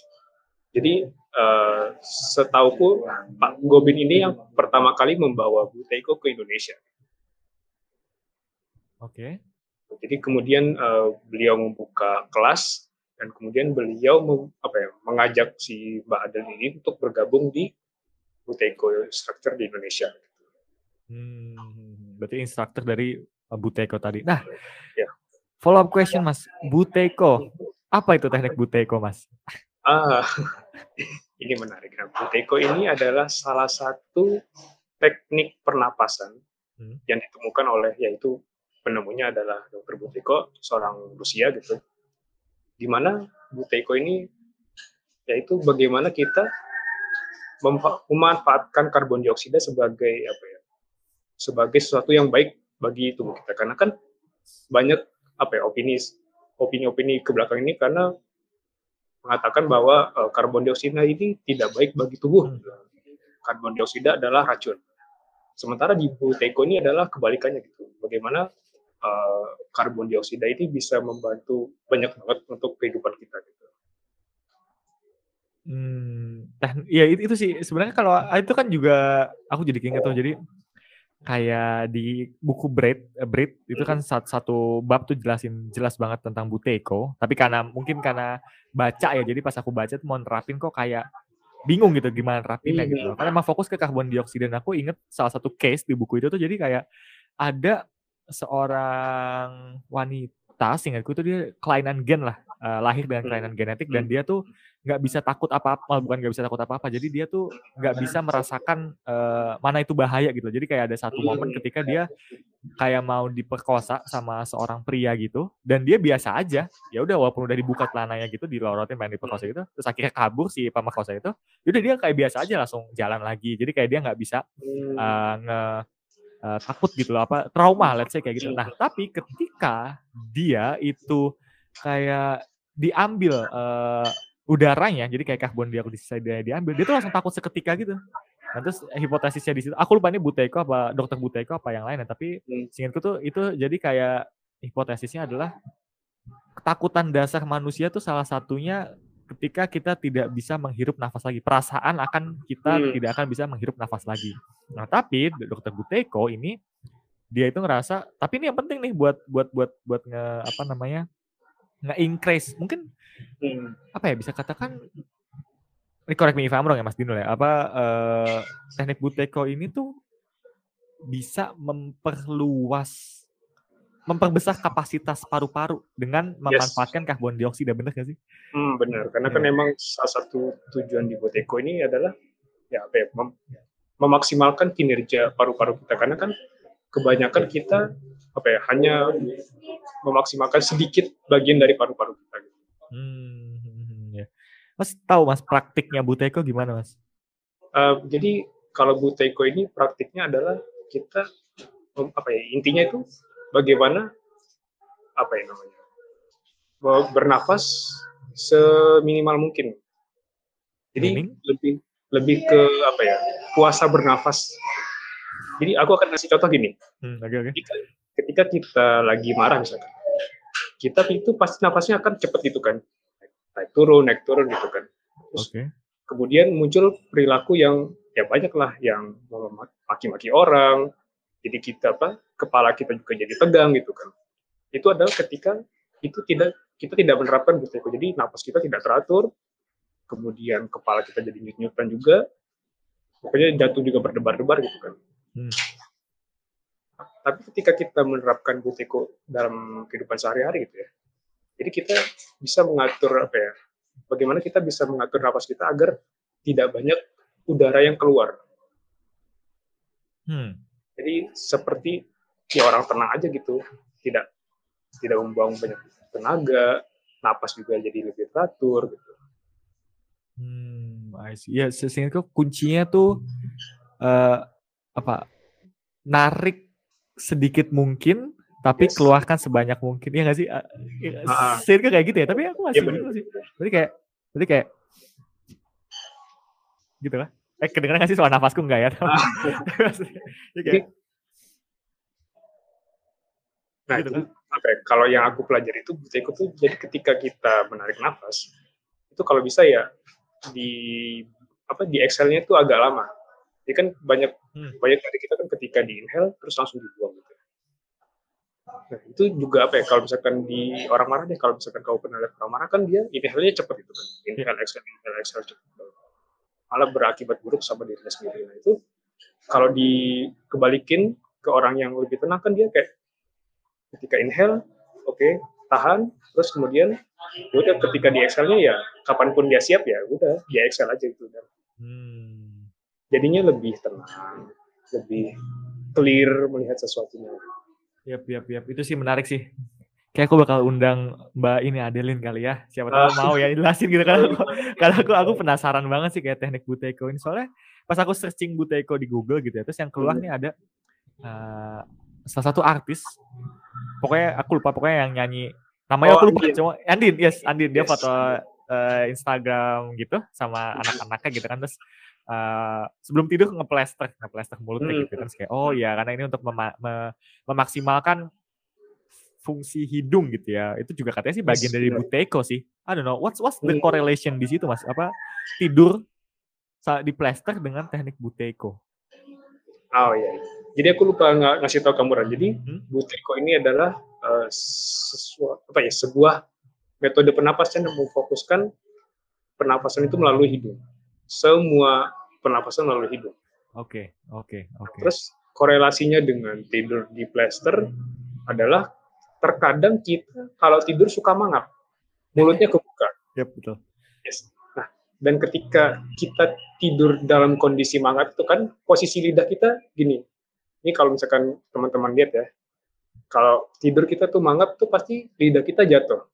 Jadi uh, setauku Pak Gobin ini yang pertama kali membawa Buteiko ke Indonesia. Oke. Okay. Jadi kemudian uh, beliau membuka kelas dan kemudian beliau mem, apa ya, mengajak si Mbak Adel ini untuk bergabung di Buteiko Structure di Indonesia. Hmm, berarti instruktur dari uh, Buteiko tadi. Nah, ya. follow up question Mas, Buteiko, apa itu teknik Buteiko Mas? Ah, ini menarik. Nah, Buteyko ini adalah salah satu teknik pernapasan hmm. yang ditemukan oleh yaitu penemunya adalah Dr. Buteyko, seorang Rusia gitu. Di mana Buteyko ini yaitu bagaimana kita memanfaatkan karbon dioksida sebagai apa ya? sebagai sesuatu yang baik bagi tubuh kita karena kan banyak apa ya opini opini-opini ke belakang ini karena mengatakan bahwa uh, karbon dioksida ini tidak baik bagi tubuh. Hmm. Karbon dioksida adalah racun. Sementara di Buteyko ini adalah kebalikannya gitu. Bagaimana uh, karbon dioksida ini bisa membantu banyak banget untuk kehidupan kita gitu. Hmm, ya itu, itu sih sebenarnya kalau itu kan juga aku jadi keinget tuh jadi kayak di buku Bread, uh, Bread itu kan satu, satu bab tuh jelasin jelas banget tentang Buteyko. Tapi karena mungkin karena baca ya, jadi pas aku baca tuh mau nerapin kok kayak bingung gitu gimana nerapinnya gitu. Karena emang fokus ke karbon dioksida dan aku inget salah satu case di buku itu tuh jadi kayak ada seorang wanita, singkatku itu dia kelainan gen lah, uh, lahir dengan kelainan genetik dan dia tuh nggak bisa takut apa-apa bukan nggak bisa takut apa-apa jadi dia tuh nggak bisa merasakan uh, mana itu bahaya gitu. Jadi kayak ada satu momen ketika dia kayak mau diperkosa sama seorang pria gitu dan dia biasa aja. Ya udah walaupun udah dibuka celananya gitu dilorotin main diperkosa gitu terus akhirnya kabur si pemerkosa itu udah dia kayak biasa aja langsung jalan lagi. Jadi kayak dia nggak bisa uh, nge uh, takut gitu loh apa trauma let's say kayak gitu. Nah tapi ketika dia itu kayak diambil uh, udaranya jadi kayak karbon dioksida diambil dia tuh langsung takut seketika gitu. Nah terus hipotesisnya di situ aku lupa ini Buteyko apa dokter Buteyko apa yang lain ya tapi hmm. singkatku tuh itu jadi kayak hipotesisnya adalah ketakutan dasar manusia tuh salah satunya ketika kita tidak bisa menghirup nafas lagi perasaan akan kita hmm. tidak akan bisa menghirup nafas lagi nah tapi dokter Buteyko ini dia itu ngerasa tapi ini yang penting nih buat buat buat buat nge apa namanya nge-increase mungkin hmm. apa ya bisa katakan correct me if I'm wrong ya Mas Dino ya apa uh, teknik Buteyko ini tuh bisa memperluas memperbesar kapasitas paru-paru dengan memanfaatkan yes. karbon dioksida benar gak sih? Hmm, benar karena kan ya. kan memang salah satu tujuan di Buteyko ini adalah ya apa ya mem memaksimalkan kinerja paru-paru kita karena kan kebanyakan kita apa ya hanya memaksimalkan sedikit bagian dari paru-paru kita. Gitu. Hmm, ya. Mas tahu mas praktiknya Buteyko gimana mas? Uh, jadi kalau Buteyko ini praktiknya adalah kita apa ya intinya itu bagaimana apa ya namanya bernafas seminimal mungkin. Jadi lebih lebih ke apa ya puasa bernafas. Jadi aku akan kasih contoh gini. Hmm, okay, okay ketika kita lagi marah misalkan, kita itu pasti nafasnya akan cepat gitu kan, naik turun, naik turun gitu kan. Terus okay. kemudian muncul perilaku yang ya banyak lah yang maki-maki orang, jadi kita apa kepala kita juga jadi tegang gitu kan. Itu adalah ketika itu tidak kita tidak menerapkan itu. Jadi nafas kita tidak teratur, kemudian kepala kita jadi nyut-nyutan juga, pokoknya jatuh juga berdebar-debar gitu kan. Hmm. Tapi ketika kita menerapkan butiko dalam kehidupan sehari-hari gitu ya, jadi kita bisa mengatur apa ya, bagaimana kita bisa mengatur nafas kita agar tidak banyak udara yang keluar. Hmm. Jadi seperti ya orang tenang aja gitu, tidak tidak membuang banyak tenaga, napas juga jadi lebih teratur gitu. Hmm, I see. Ya, sehingga kuncinya tuh uh, apa? Narik sedikit mungkin tapi yes. keluarkan sebanyak mungkin ya nggak sih uh, kayak gitu ya tapi aku masih ya, gitu sih berarti kayak berarti kayak gitu lah eh kedengeran nggak sih soal nafasku enggak ya ah. ya kayak, nah gitu itu kan? okay, kalau yang aku pelajari itu buta itu tuh jadi ketika kita menarik nafas itu kalau bisa ya di apa di Excelnya itu agak lama. Jadi kan banyak hmm. banyak dari kita kan ketika di inhale terus langsung dibuang gitu. Nah, itu juga apa ya kalau misalkan di orang marah deh kalau misalkan kau pernah lihat orang marah kan dia inhale-nya cepet gitu kan. Inhale exhale inhale exhale cepet. Malah berakibat buruk sama dirinya sendiri. Nah, itu kalau dikebalikin ke orang yang lebih tenang kan dia kayak ketika inhale oke okay, tahan terus kemudian udah ketika di exhale ya kapan pun dia siap ya udah dia excel aja gitu hmm. jadinya lebih tenang lebih clear melihat sesuatunya Yap, yap, yap. Itu sih menarik sih. Kayak aku bakal undang Mbak ini Adelin kali ya. Siapa tahu ah. mau ya jelasin gitu kan. Karena aku aku penasaran banget sih kayak teknik buteko ini. Soalnya pas aku searching buteko di Google gitu ya. Terus yang keluar nih ada uh, salah satu artis. Pokoknya aku lupa pokoknya yang nyanyi namanya oh, aku lupa Andin. cuma Andin yes Andin dia yes. foto uh, Instagram gitu sama anak-anaknya gitu kan terus uh, sebelum tidur ngeplester ngeplester mulutnya hmm. gitu kan kayak oh ya karena ini untuk mem mem memaksimalkan fungsi hidung gitu ya itu juga katanya sih bagian dari buteko sih I don't know what's what's the hmm. correlation di situ mas apa tidur saat di plester dengan teknik buteko oh iya, iya. jadi aku lupa ng ngasih tahu kamu jadi hmm? buteko ini adalah uh, sesuatu apa ya sebuah metode pernapasan yang memfokuskan pernapasan itu melalui hidung semua pernapasan melalui hidung. Oke, okay, oke, okay, oke. Okay. Terus korelasinya dengan tidur di plester adalah terkadang kita kalau tidur suka mangap, mulutnya kebuka. Yep, betul. Yes. Nah, dan ketika kita tidur dalam kondisi mangap itu kan posisi lidah kita gini. Ini kalau misalkan teman-teman lihat ya, kalau tidur kita tuh mangap tuh pasti lidah kita jatuh.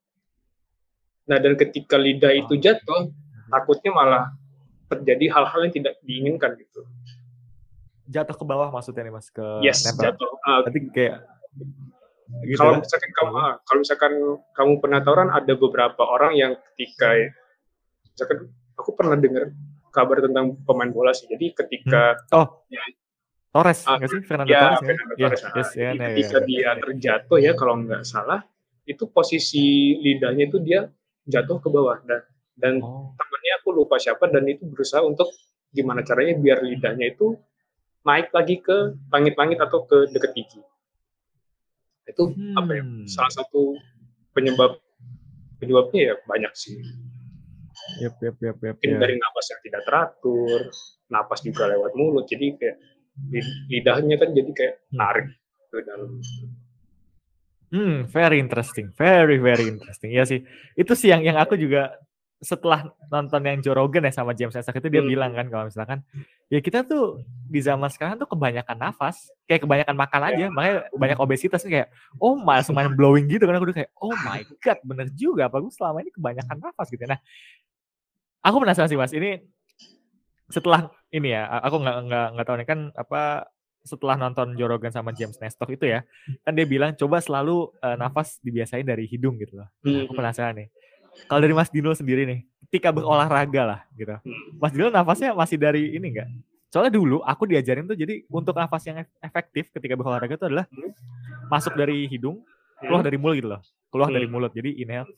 Nah, dan ketika lidah itu jatuh, takutnya malah terjadi hal-hal yang tidak diinginkan gitu. Jatuh ke bawah maksudnya nih mas ke yes, nempel. jatuh. Uh, Nanti kayak gitu kalau ya? misalkan kamu uh, kalau misalkan kamu pernah kan ada beberapa orang yang ketika misalkan aku pernah dengar kabar tentang pemain bola sih. Jadi ketika hmm. oh ya, Torres uh, nggak sih Fernando ya, Torres Fernando ya? Torres. Nah, yes, ya, ketika ya, dia terjatuh ya kalau nggak salah itu posisi lidahnya itu dia jatuh ke bawah dan dan oh. temennya aku lupa siapa dan itu berusaha untuk gimana caranya biar lidahnya itu naik lagi ke langit-langit atau ke dekat gigi itu hmm. apa ya salah satu penyebab penyebabnya ya banyak sih yep, yep, yep, yep, mungkin yep. dari napas yang tidak teratur napas juga lewat mulut jadi kayak lidahnya kan jadi kayak hmm. narik ke dalam Hmm, very interesting, very very interesting. Ya sih, itu sih yang yang aku juga setelah nonton yang Joe Rogan ya sama James Nestor itu dia hmm. bilang kan kalau misalkan ya kita tuh di zaman sekarang tuh kebanyakan nafas kayak kebanyakan makan aja makanya banyak obesitas kayak oh my mind blowing gitu kan aku udah kayak oh my god bener juga apa gue selama ini kebanyakan nafas gitu nah aku penasaran sih mas ini setelah ini ya aku nggak nggak nggak tahu nih kan apa setelah nonton Joe Rogan sama James Nestor itu ya kan dia bilang coba selalu uh, nafas dibiasain dari hidung gitu loh. Nah, aku penasaran nih kalau dari Mas Dino sendiri nih, ketika berolahraga lah gitu. Mas Dino nafasnya masih dari ini enggak? Soalnya dulu aku diajarin tuh jadi untuk nafas yang efektif ketika berolahraga itu adalah masuk dari hidung, keluar dari mulut gitu loh. Keluar dari hmm. mulut. Jadi inhale.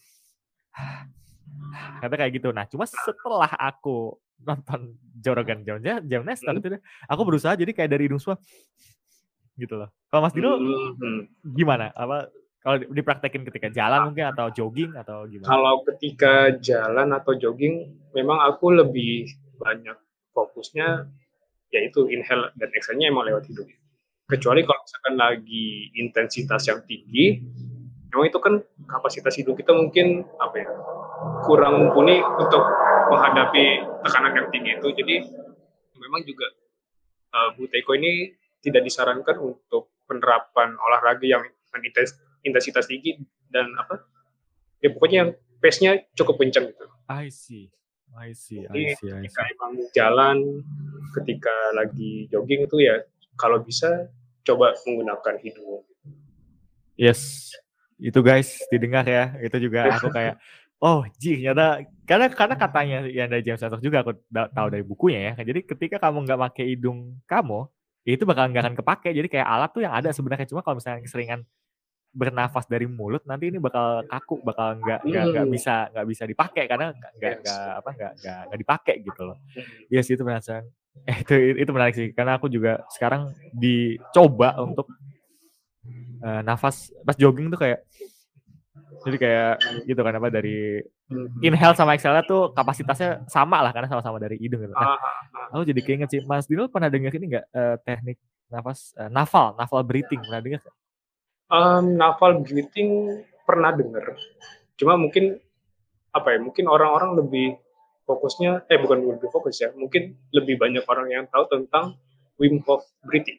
Kata kayak gitu. Nah, cuma setelah aku nonton Jorogan Jam Jam Nestor itu aku berusaha jadi kayak dari hidung semua gitu loh. Kalau Mas Dino hmm. gimana? Apa kalau dipraktekin ketika jalan mungkin atau jogging atau gimana? Kalau ketika jalan atau jogging, memang aku lebih banyak fokusnya yaitu inhale dan exhale-nya emang lewat hidung. Kecuali kalau misalkan lagi intensitas yang tinggi, memang itu kan kapasitas hidung kita mungkin apa ya kurang mumpuni untuk menghadapi tekanan yang tinggi itu. Jadi memang juga uh, Bu ini tidak disarankan untuk penerapan olahraga yang intens intensitas tinggi dan apa ya pokoknya yang pace-nya cukup kencang gitu. I see. I see, I see, I see. Ketika emang jalan, ketika lagi jogging itu ya kalau bisa coba menggunakan hidung. Yes, itu guys didengar ya. Itu juga aku kayak oh jih ternyata karena karena katanya yang dari James Satok juga aku tahu dari bukunya ya. Jadi ketika kamu nggak pakai hidung kamu, itu bakal nggak akan kepake. Jadi kayak alat tuh yang ada sebenarnya cuma kalau misalnya keseringan bernafas dari mulut nanti ini bakal kaku bakal nggak nggak nggak Hmm. bisa nggak bisa dipakai karena nggak nggak Yes. apa nggak nggak dipakai gitu loh Hmm. Iya sih itu penasaran eh, itu itu menarik sih karena aku juga sekarang dicoba untuk eh, nafas pas jogging tuh kayak jadi kayak gitu kan apa dari Hmm. inhale sama exhale tuh kapasitasnya sama lah karena sama-sama dari hidung gitu. Nah, Ah, ah, aku jadi keinget sih Mas Dino pernah dengar ini nggak eh, teknik nafas eh, nafal nafal breathing pernah dengar? Um, naval breathing pernah dengar. Cuma mungkin apa ya? Mungkin orang-orang lebih fokusnya eh bukan lebih fokus ya. Mungkin lebih banyak orang yang tahu tentang Wim Hof breathing.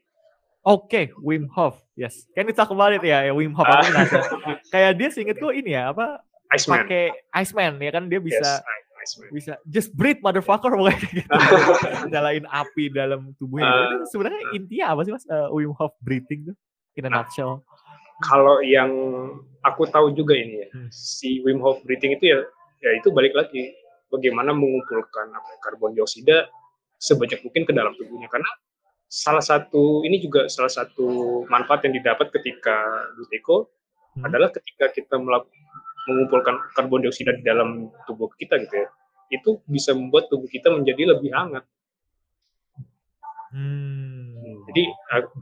Oke, Wim Hof. Yes. Talk about it ya, ya Wim Hof. Penasaran. Kayak dia seingetku ini ya, apa Iceman. pakai Iceman ya kan dia bisa Yes, Iceman. bisa just breathe motherfucker pokoknya gitu. Nyalain api dalam tubuhnya. gitu. Itu sebenarnya intinya apa sih Mas eh, Wim Hof breathing tuh? In a nutshell. Kalau yang aku tahu juga ini ya, Hmm. si Wim Hof breathing itu ya, ya itu balik lagi bagaimana mengumpulkan apa, ya, karbon dioksida sebanyak mungkin ke dalam tubuhnya karena salah satu ini juga salah satu manfaat yang didapat ketika Buteyko Hmm. adalah ketika kita mengumpulkan karbon dioksida di dalam tubuh kita gitu ya itu bisa membuat tubuh kita menjadi lebih hangat Hmm. Jadi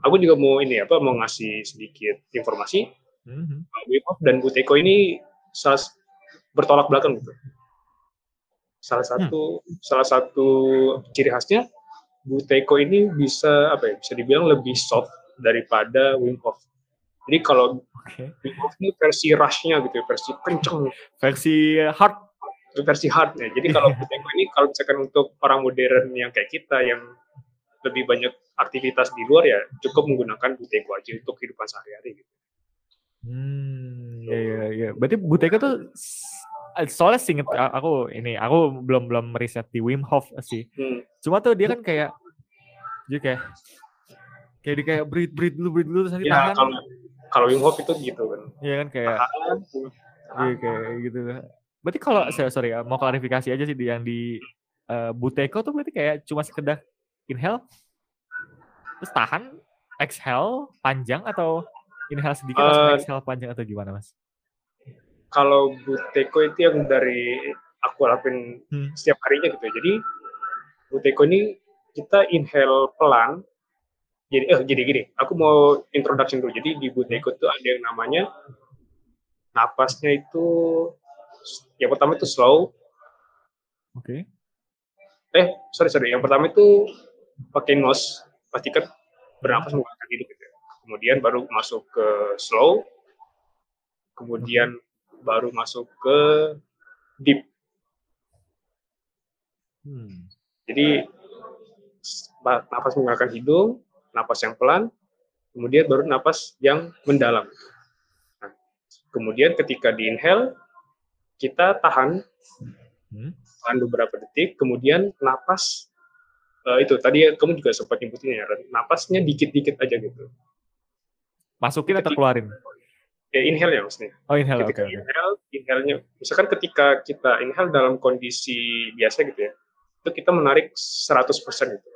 aku- juga mau ini apa mau ngasih sedikit informasi Mhm. Wim Hof dan Buteyko ini salah, bertolak belakang gitu. Salah satu salah satu ciri khasnya Buteyko ini bisa apa ya bisa dibilang lebih soft daripada Wim Hof. Jadi kalau Oke. Wim Hof ini versi rush-nya gitu, ya, versi kenceng, Versi hard. versi hard-nya. Jadi kalau Buteyko ini kalau misalkan untuk orang modern yang kayak kita yang lebih banyak aktivitas di luar ya cukup menggunakan Buteyko aja untuk kehidupan sehari-hari gitu. Hmm, ya ya ya. Berarti Buteyko tuh eh, soalnya singkat aku ini aku belum belum meriset di Wim Hof sih. Hmm. Cuma tuh dia kan kayak jadi kayak kayak dia kayak breathe breathe dulu breathe dulu terus nanti Ya tahan. kalau kalau Wim Hof itu gitu kan. Iya kan kayak Tahan, iya, kayak gitu. Berarti kalau sorry, sorry ya, mau klarifikasi aja sih di yang di eh, Buteyko tuh berarti kayak cuma sekedar inhale terus tahan, exhale panjang atau inhale sedikit langsung Eh, exhale panjang atau gimana, Mas? kalau Buteyko itu yang dari aku lakuin Hmm. setiap harinya gitu ya. Jadi Buteyko ini kita inhale pelan. Jadi eh jadi gini, aku mau introduction dulu. Jadi di Buteyko itu ada yang namanya napasnya itu yang pertama itu slow. Oke. Eh, sorry sorry. Yang pertama itu pakai nose, pastikan bernapas menggunakan hidung gitu. ya. Kemudian baru masuk ke slow. Kemudian baru masuk ke deep. Hmm. Jadi napas menggunakan hidung, napas yang pelan, kemudian baru napas yang mendalam. Nah, kemudian ketika di inhale, kita tahan, Hmm. tahan beberapa detik, kemudian napas eh, itu tadi kamu juga sempat nyebutin ya, napasnya dikit-dikit aja gitu. Masukin atau keluarin? Ya inhale ya maksudnya. Oh inhale, oke Ketika oke. inhale, inhalenya, misalkan ketika kita inhale dalam kondisi biasa gitu ya, itu kita menarik 100% gitu.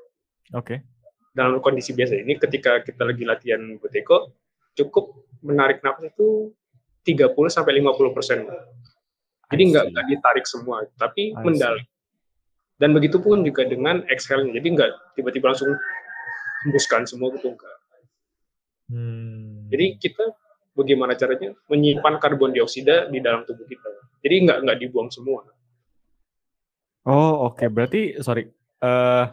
Oke. dalam kondisi biasa ini ketika kita lagi latihan buteko cukup menarik nafas itu 30 sampai 50 persen. Jadi nggak nggak ditarik semua, tapi mendalam. Dan begitu pun juga dengan exhale-nya. Jadi nggak tiba-tiba langsung hembuskan semua gitu enggak. Hmm. Jadi kita bagaimana caranya menyimpan karbon dioksida di dalam tubuh kita. Jadi nggak nggak dibuang semua. Oh oke, berarti sorry. eh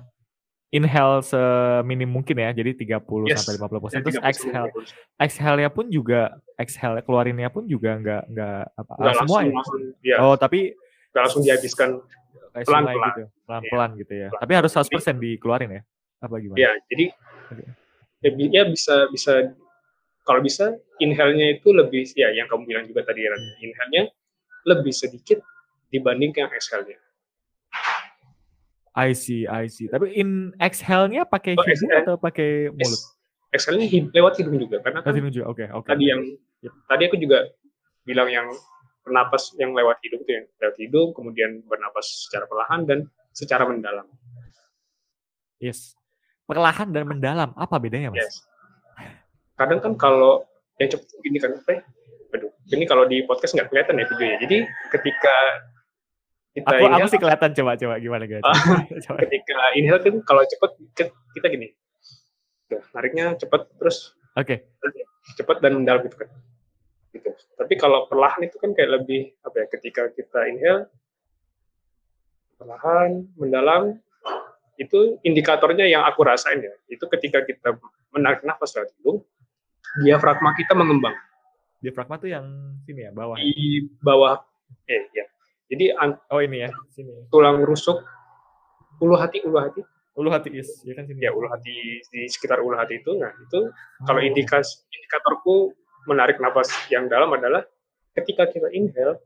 inhale seminim mungkin ya, jadi 30 Yes. sampai 50 persen. Ya, Terus 30 sampai exhale, 50%. exhale-nya pun juga, exhale keluarinnya pun juga nggak nggak apa Nggak ah, semua langsung, ya. langsung ya, Oh tapi langsung dihabiskan. pelan-pelan. gitu, pelan-pelan gitu ya. Tapi harus 100% dikeluarin ya? Apa gimana? Ya, jadi Oke. ya, bi- ya bisa bisa kalau bisa inhale-nya itu lebih ya yang kamu bilang juga tadi Ran. inhale-nya lebih sedikit dibanding yang exhale-nya. I see, I see. Tapi in exhale-nya pakai Oh, hidung exhale. atau pakai mulut? Ex- Exhale-nya lewat hidung juga karena Lewat kan hidung juga. Oke, oke. tadi oke. yang tadi aku juga bilang yang bernapas yang lewat hidung itu yang lewat hidung kemudian bernapas secara perlahan dan secara mendalam. Yes. Perlahan dan mendalam. Apa bedanya, Mas? Yes. Kadang kan kalau yang cepet gini kan apa ya? aduh ini kalau di podcast nggak kelihatan ya videonya jadi ketika kita Aku, aku inhale, sih kelihatan coba coba gimana coba. ketika inhale kan kalau cepet ke- kita gini Tuh, nariknya cepet terus Oke. cepet dan mendalam gitu kan gitu tapi kalau perlahan itu kan kayak lebih apa ya ketika kita inhale perlahan mendalam itu indikatornya yang aku rasain ya itu ketika kita menarik nafas lewat hidung diafragma kita mengembang Diafragma tuh yang sini ya bawah. di bawah eh ya jadi Oh ini ya sini. tulang rusuk ulu hati ulu hati Ulu hati is ya kan sini. ya ulu hati di sekitar ulu hati itu nah itu kalau Oh. indikas indikatorku menarik nafas yang dalam adalah ketika kita inhale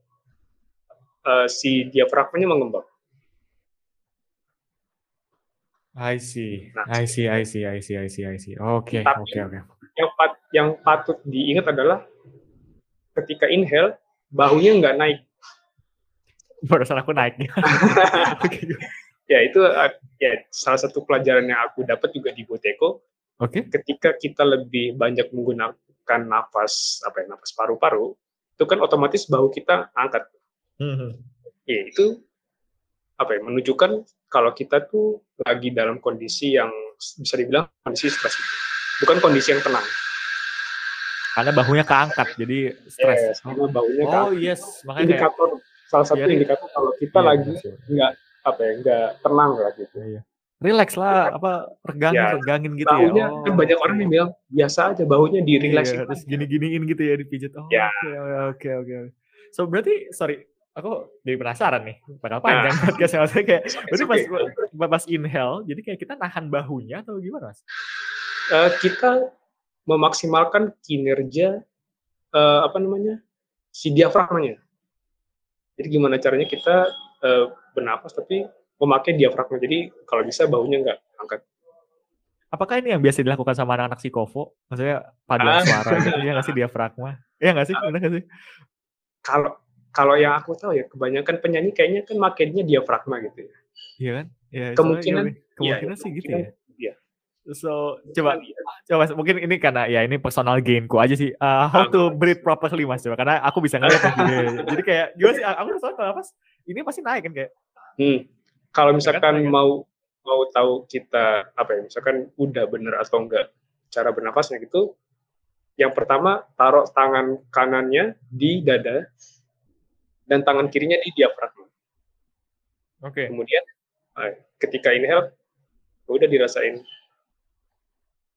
eh, si diafragmanya mengembang I see, Nah. I see, I see, I see, I see, I see. Oke, oke, oke. yang pat, yang patut diingat adalah ketika inhale bahunya nggak naik Barusan aku naik. Ya itu ya salah satu pelajaran yang aku dapat juga di Boteko oke. ketika kita lebih banyak menggunakan nafas apa ya nafas paru-paru itu kan otomatis bahu kita angkat. Mhm. ya itu apa ya menunjukkan kalau kita tuh lagi dalam kondisi yang bisa dibilang kondisi stres bukan kondisi yang tenang. Karena bahunya keangkat, jadi stres. Yes, karena baunya Oh kan yes, makanya kayak indikator salah satu Iya, indikator kalau kita Iya, lagi nggak apa ya nggak tenang lah gitu. Iya, iya. Relax lah, apa regangin, Ya, regangin gitu baunya ya. kan banyak orang yang bilang biasa aja baunya di Iya, relaxing terus gini-giniin gitu ya dipijit. Oh, Ya. oke, oke, oke. So berarti, sorry, aku jadi penasaran nih, bakal Nah. panjang podcastnya. Maksudnya kayak, It's okay, berarti pas, pas inhale, jadi kayak kita nahan bahunya atau gimana mas? Eh, kita memaksimalkan kinerja eh, apa namanya si diafragmanya. Jadi gimana caranya kita eh, bernapas tapi memakai diafragma. Jadi kalau bisa baunya nggak angkat. Apakah ini yang biasa dilakukan sama anak-anak psikovo? Maksudnya paduan Ah. suara gitu, ya nggak sih diafragma? Iya nggak sih? Benar nggak sih? Kalau kalau yang aku tahu ya kebanyakan penyanyi kayaknya kan makainya diafragma gitu ya. Iya kan? Ya, soalnya Kemungkinan- iya, kemungkinan iya, sih gitu kemungkinan, ya. iya. So, coba Iya. coba mungkin ini karena ya ini personal gainku aja sih. Uh, how Ah, to breathe properly Mas coba karena aku bisa ngeliat videonya. Jadi kayak gimana sih? Aku soalnya kalau napas ini pasti naik kan kayak. Hmm. Kalau kan, misalkan ya mau mau tahu kita apa ya, misalkan udah bener atau enggak cara bernapasnya gitu, yang pertama taruh tangan kanannya di dada dan tangan kirinya di diafragma. Oke. Kemudian eh, ketika inhale udah dirasain.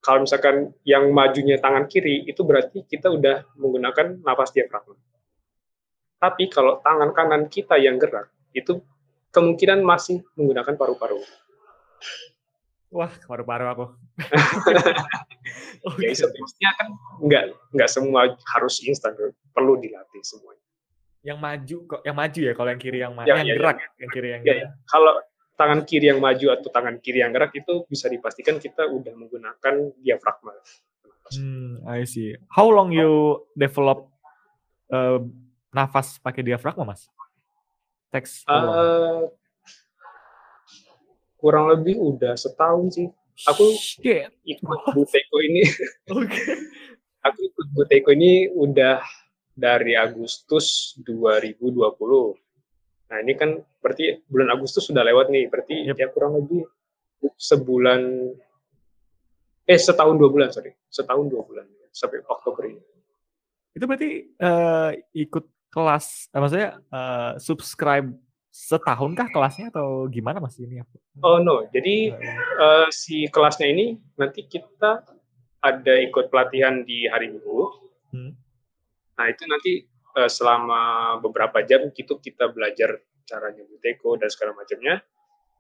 Kalau misalkan yang majunya tangan kiri itu berarti kita udah menggunakan napas diafragma. Tapi kalau tangan kanan kita yang gerak itu kemungkinan masih menggunakan paru-paru. Wah, paru-paru aku. Oke. Ya sebenarnya kan nggak nggak semua harus instan, perlu dilatih semuanya. Yang maju kok, yang maju ya kalau yang kiri yang maju, Ya, yang ya, ya. gerak, yang kiri yang Ya, gerak. Kalau tangan kiri yang maju atau tangan kiri yang gerak itu bisa dipastikan kita udah menggunakan diafragma. Hmm, I see. How long you develop uh, nafas pakai diafragma, Mas? Teks? Eh, kurang lebih udah setahun sih. Aku Shit. ikut Buteko ini, Oke. aku ikut Buteko ini udah dari Agustus 2020. Nah ini kan berarti bulan Agustus sudah lewat nih, berarti Yep. ya kurang lebih sebulan, eh setahun dua bulan sorry, setahun dua bulan sampai Oktober ini. Itu berarti eh, ikut kelas, eh, maksudnya eh, subscribe setahun kah kelasnya atau gimana mas ini? Oh no, jadi eh, si kelasnya ini nanti kita ada ikut pelatihan di hari Minggu. Hmm. Nah itu nanti eh, selama beberapa jam itu kita belajar caranya Buteko dan segala macamnya.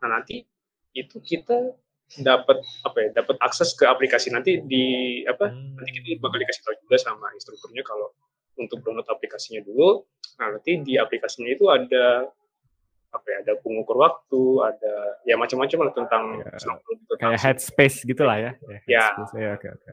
Nah nanti itu kita dapat apa ya dapat akses ke aplikasi nanti di apa Hmm. nanti kita bakal dikasih tahu juga sama instrukturnya kalau untuk download aplikasinya dulu. Nah nanti di aplikasinya itu ada apa ya ada pengukur waktu, ada ya macam-macam lah tentang Ya, kayak tentang headspace gitulah ya. Ya. headspace. Ya, oke oke.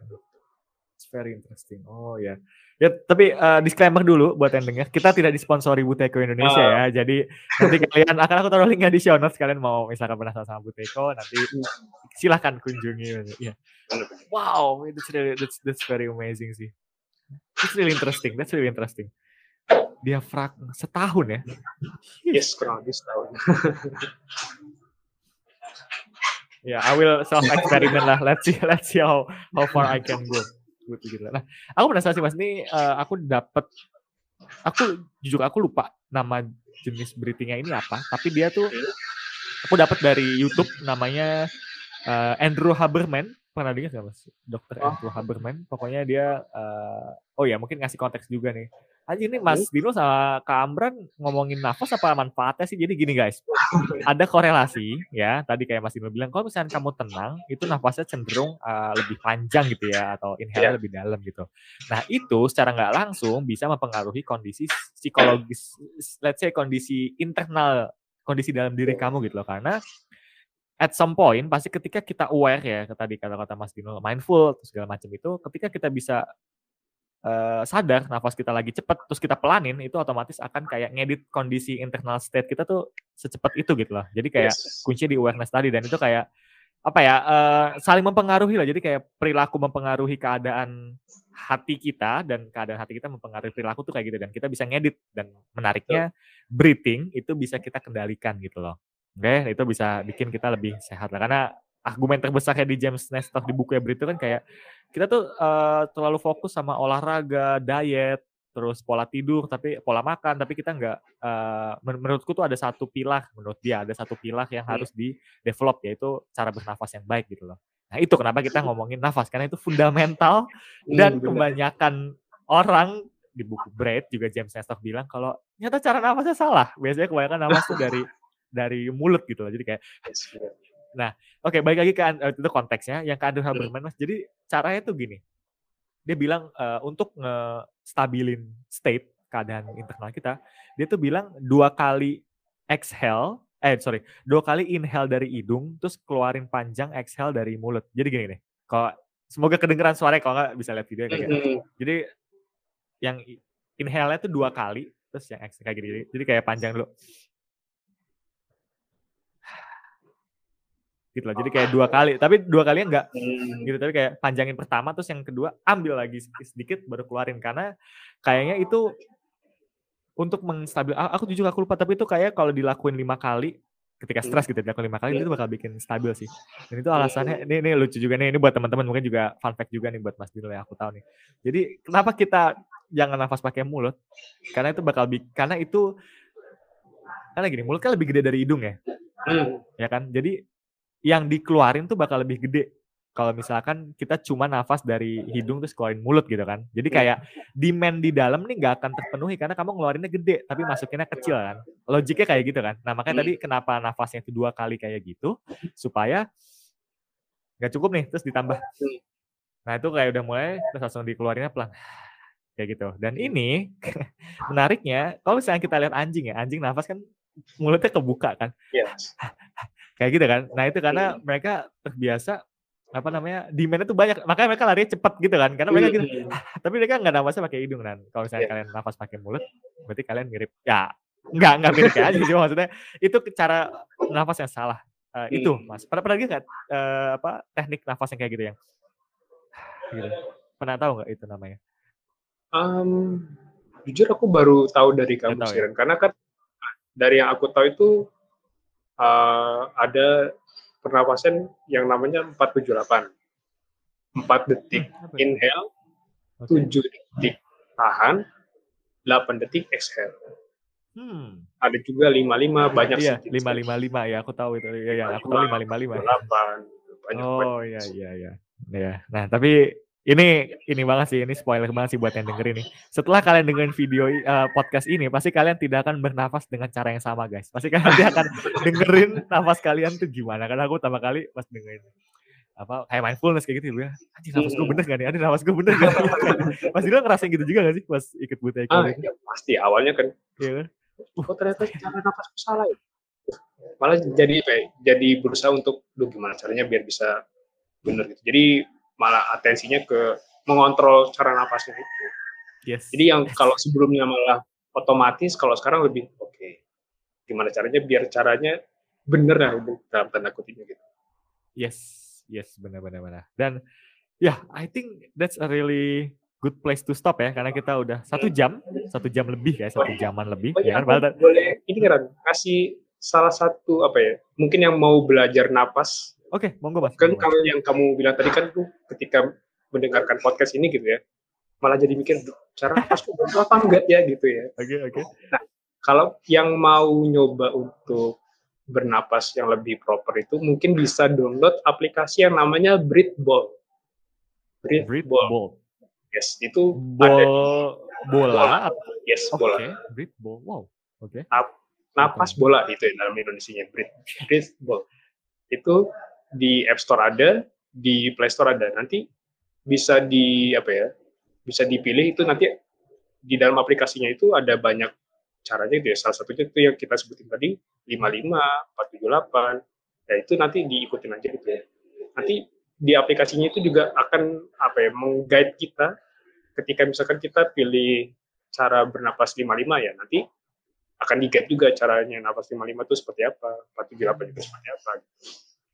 It's very interesting. Oh ya. Ya, tapi eh, disclaimer dulu buat yang dengar, kita tidak disponsori Buteko Indonesia Ah. ya. Jadi nanti kalian akan aku taruh linknya di show notes kalian mau misalkan penasaran sama Buteko nanti silahkan kunjungi. Ya. bener-bener. Wow, that's really, that's that's very amazing sih. That's really interesting. That's really interesting. Diafragma setahun ya? Yes, kurang lebih setahun. Ya, yeah, I will self experiment lah. Let's see, let's see how how far I can go. Nah, aku penasaran sih mas. Ini uh, aku dapat, aku jujur aku lupa nama jenis breathingnya ini apa. Tapi dia tuh aku dapat dari YouTube namanya uh, Andrew Haberman pernah dengar nggak mas? Dokter oh. Andrew Haberman. Pokoknya dia, uh, oh ya mungkin ngasih konteks juga nih. Aja ini Mas Dino sama Kak Amran ngomongin nafas apa manfaatnya sih? Jadi gini guys, ada korelasi ya. Tadi kayak Mas Dino bilang, kalau misalnya kamu tenang, itu nafasnya cenderung uh, lebih panjang gitu ya, atau inhale yeah. lebih dalam gitu. Nah itu secara nggak langsung bisa mempengaruhi kondisi psikologis, let's say kondisi internal, kondisi dalam diri kamu gitu loh. Karena at some point pasti ketika kita aware ya tadi kata-kata Mas Dino mindful segala macam itu ketika kita bisa uh, sadar nafas kita lagi cepat terus kita pelanin itu otomatis akan kayak ngedit kondisi internal state kita tuh secepat itu gitu loh. Jadi kayak yes. kunci di awareness tadi dan itu kayak apa ya uh, saling mempengaruhi lah jadi kayak perilaku mempengaruhi keadaan hati kita dan keadaan hati kita mempengaruhi perilaku tuh kayak gitu dan kita bisa ngedit dan menariknya breathing itu bisa kita kendalikan gitu loh Oke, itu bisa bikin kita lebih sehat lah. Karena argumen terbesarnya di James Nestor di buku Ebrit itu kan kayak kita tuh uh, terlalu fokus sama olahraga, diet, terus pola tidur, tapi pola makan, tapi kita nggak, uh, menurutku tuh ada satu pilar, menurut dia ada satu pilar yang hmm. harus di develop yaitu cara bernafas yang baik gitu loh. Nah itu kenapa kita ngomongin nafas karena itu fundamental dan kebanyakan orang di buku Braid juga James Nestor bilang kalau nyata cara nafasnya salah. Biasanya kebanyakan nafas tuh dari dari mulut gitu loh. Jadi kayak Nah, oke okay, balik lagi ke uh, itu konteksnya yang ke Andrew Haberman Mas. Jadi caranya tuh gini. Dia bilang uh, untuk nge-stabilin state keadaan internal kita, dia tuh bilang dua kali exhale, eh sorry, dua kali inhale dari hidung, terus keluarin panjang exhale dari mulut. Jadi gini nih, kalau semoga kedengeran suaranya kalau nggak bisa lihat video kayak gitu. Jadi yang inhale-nya tuh dua kali, terus yang exhale kayak gini. Jadi kayak panjang dulu. Gitu loh. Jadi kayak dua kali, tapi dua kali enggak hmm. gitu. Tapi kayak panjangin pertama, terus yang kedua ambil lagi sedikit baru keluarin karena kayaknya itu untuk menstabil. Aku jujur aku lupa, tapi itu kayak kalau dilakuin lima kali ketika stres gitu dilakuin lima kali itu bakal bikin stabil sih. Dan itu alasannya ini, ini lucu juga nih ini buat teman-teman mungkin juga fun fact juga nih buat Mas Dino ya aku tahu nih. Jadi kenapa kita jangan nafas pakai mulut? Karena itu bakal karena itu karena gini mulut kan lebih gede dari hidung ya. Hmm. Ya kan? Jadi yang dikeluarin tuh bakal lebih gede kalau misalkan kita cuma nafas dari hidung terus keluarin mulut gitu kan. Jadi iya. kayak demand di dalam nih nggak akan terpenuhi karena kamu ngeluarinnya gede tapi masukinnya kecil kan. Logiknya kayak gitu kan. Nah makanya tadi kenapa nafasnya itu dua kali kayak gitu supaya nggak cukup nih terus ditambah. Nah itu kayak udah mulai terus langsung dikeluarinnya pelan kayak gitu. Dan ini menariknya kalau misalnya kita lihat anjing ya, anjing nafas kan mulutnya kebuka kan. Yes. Kayak gitu kan. Nah itu karena iya. mereka terbiasa apa namanya demandnya tuh banyak makanya mereka lari cepat gitu kan karena mereka gitu ah, tapi mereka nggak nafasnya pakai hidung kan kalau misalnya yeah. kalian nafas pakai mulut berarti kalian mirip ya nggak nggak mirip ya aja cuma maksudnya itu cara nafas yang salah uh, itu mas pernah pernah nggak uh, apa teknik nafas yang kayak gitu yang gitu. pernah tahu nggak itu namanya um, jujur aku baru tahu dari kamu tahu, ya? karena kan dari yang aku tahu itu uh, ada pernapasan yang namanya 478. 4 detik hmm, inhale, okay. 7 detik tahan, 8 detik exhale. Hmm. Ada juga 55 banyak iya, sih. 555 ya, aku tahu itu. Ya, ya aku tahu 555. 8 banyak Oh iya iya iya. Ya. Nah, tapi ini ini banget sih, ini spoiler banget sih buat yang dengerin nih. Setelah kalian dengerin video uh, podcast ini, pasti kalian tidak akan bernafas dengan cara yang sama, guys. Pasti kalian nanti akan dengerin nafas kalian tuh gimana. Karena aku pertama kali pas dengerin apa kayak mindfulness kayak gitu ya. Anjir nafas gue bener gak nih? Anjir nafas gue bener gak? Mas Dilo ngerasain gitu juga gak sih pas ikut buta ah, ya, pasti awalnya kan. Iya kan? Oh ternyata cara nafas salah ya. Malah jadi jadi berusaha untuk, duh gimana caranya biar bisa bener gitu. Jadi malah atensinya ke mengontrol cara nafasnya itu. Yes. Jadi yang kalau sebelumnya malah otomatis, kalau sekarang lebih oke. Okay, gimana caranya biar caranya bener lah dalam tanda kutipnya gitu. Yes, yes, benar-benar benar. Dan ya, yeah, I think that's a really good place to stop ya karena kita udah satu jam, satu jam lebih ya, satu jaman lebih. Oh, ya kan, boleh ini kan kasih salah satu apa ya? Mungkin yang mau belajar napas. Oke, monggo mas. Kan monggo, kalau yang kamu bilang tadi kan tuh ketika mendengarkan podcast ini gitu ya, malah jadi mikir "Duh, cara kok betul apa enggak ya gitu ya. Oke oke. Kalau yang mau nyoba untuk bernapas yang lebih proper itu mungkin bisa download aplikasi yang namanya Breathball. Breathball. ball. Yes, itu ada Bol bola. atau- yes Oke, bola. breathe ball. Wow. Oke. Napas bola itu ya dalam Indonesia breathe, breathball. Itu di App Store ada, di Play Store ada. Nanti bisa di apa ya? Bisa dipilih itu nanti di dalam aplikasinya itu ada banyak caranya gitu ya. Salah satunya itu yang kita sebutin tadi 55, 478. Ya itu nanti diikutin aja gitu ya. Nanti di aplikasinya itu juga akan apa ya meng-guide kita ketika misalkan kita pilih cara bernapas 55 ya nanti akan di juga caranya napas 55 itu seperti apa 478 itu seperti apa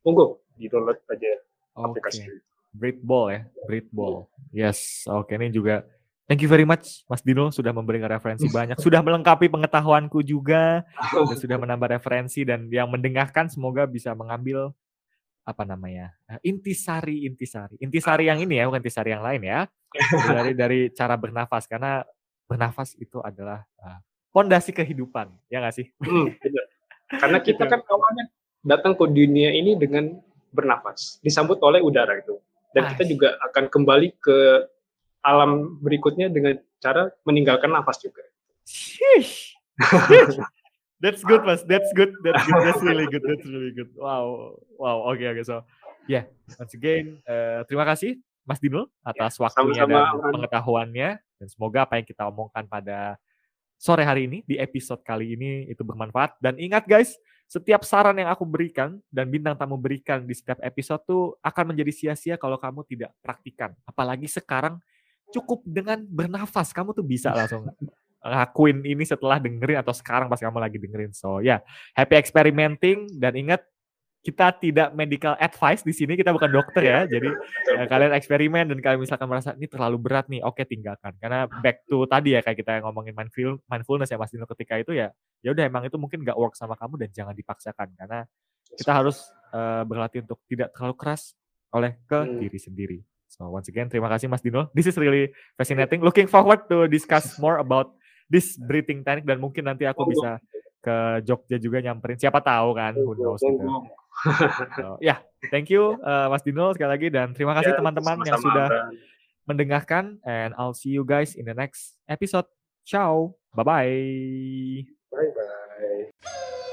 monggo di download aja Oke. aplikasi Breathe ball ya, breathe ball. Yes, oke ini juga thank you very much Mas Dino sudah memberikan referensi banyak, sudah melengkapi pengetahuanku juga dan sudah menambah referensi dan yang mendengarkan semoga bisa mengambil apa namanya eh, intisari intisari intisari yang ini ya bukan intisari yang lain ya dari dari cara bernafas karena bernafas itu adalah eh, pondasi kehidupan ya nggak sih Hmm, benar. karena kita Gitu. kan awalnya datang ke dunia ini dengan bernafas disambut oleh udara itu dan kita juga akan kembali ke alam berikutnya dengan cara meninggalkan nafas juga Sheesh. That's good, Mas. That's good. That's good. That's really good. That's really good. Wow. Wow. Oke, oke. So, yeah. Once again, eh, terima kasih Mas Dino atas waktunya sama-sama, dan Amran. pengetahuannya. Dan semoga apa yang kita omongkan pada sore hari ini di episode kali ini itu bermanfaat. Dan ingat guys, setiap saran yang aku berikan dan bintang tamu berikan di setiap episode tuh akan menjadi sia-sia kalau kamu tidak praktikan. Apalagi sekarang cukup dengan bernafas, kamu tuh bisa langsung ngakuin ini setelah dengerin atau sekarang pas kamu lagi dengerin. So ya, yeah, happy experimenting dan ingat kita tidak medical advice di sini, kita bukan dokter ya. Jadi eh, kalian eksperimen dan kalian misalkan merasa ini terlalu berat nih, oke tinggalkan. Karena back to tadi ya kayak kita ngomongin mindful, mindfulness ya Mas Dino ketika itu ya, ya udah emang itu mungkin nggak work sama kamu dan jangan dipaksakan karena kita harus eh, berlatih untuk tidak terlalu keras oleh ke Hmm. diri sendiri. So once again terima kasih Mas Dino. This is really fascinating. Looking forward to discuss more about this breathing technique dan mungkin nanti aku bisa ke Jogja juga nyamperin. Siapa tahu kan, who knows gitu. So, ya, thank you uh, Mas Dino sekali lagi dan terima kasih Ya, teman-teman yang sama-sama, sudah Bang. mendengarkan and I'll see you guys in the next episode. Ciao. Bye bye. bye bye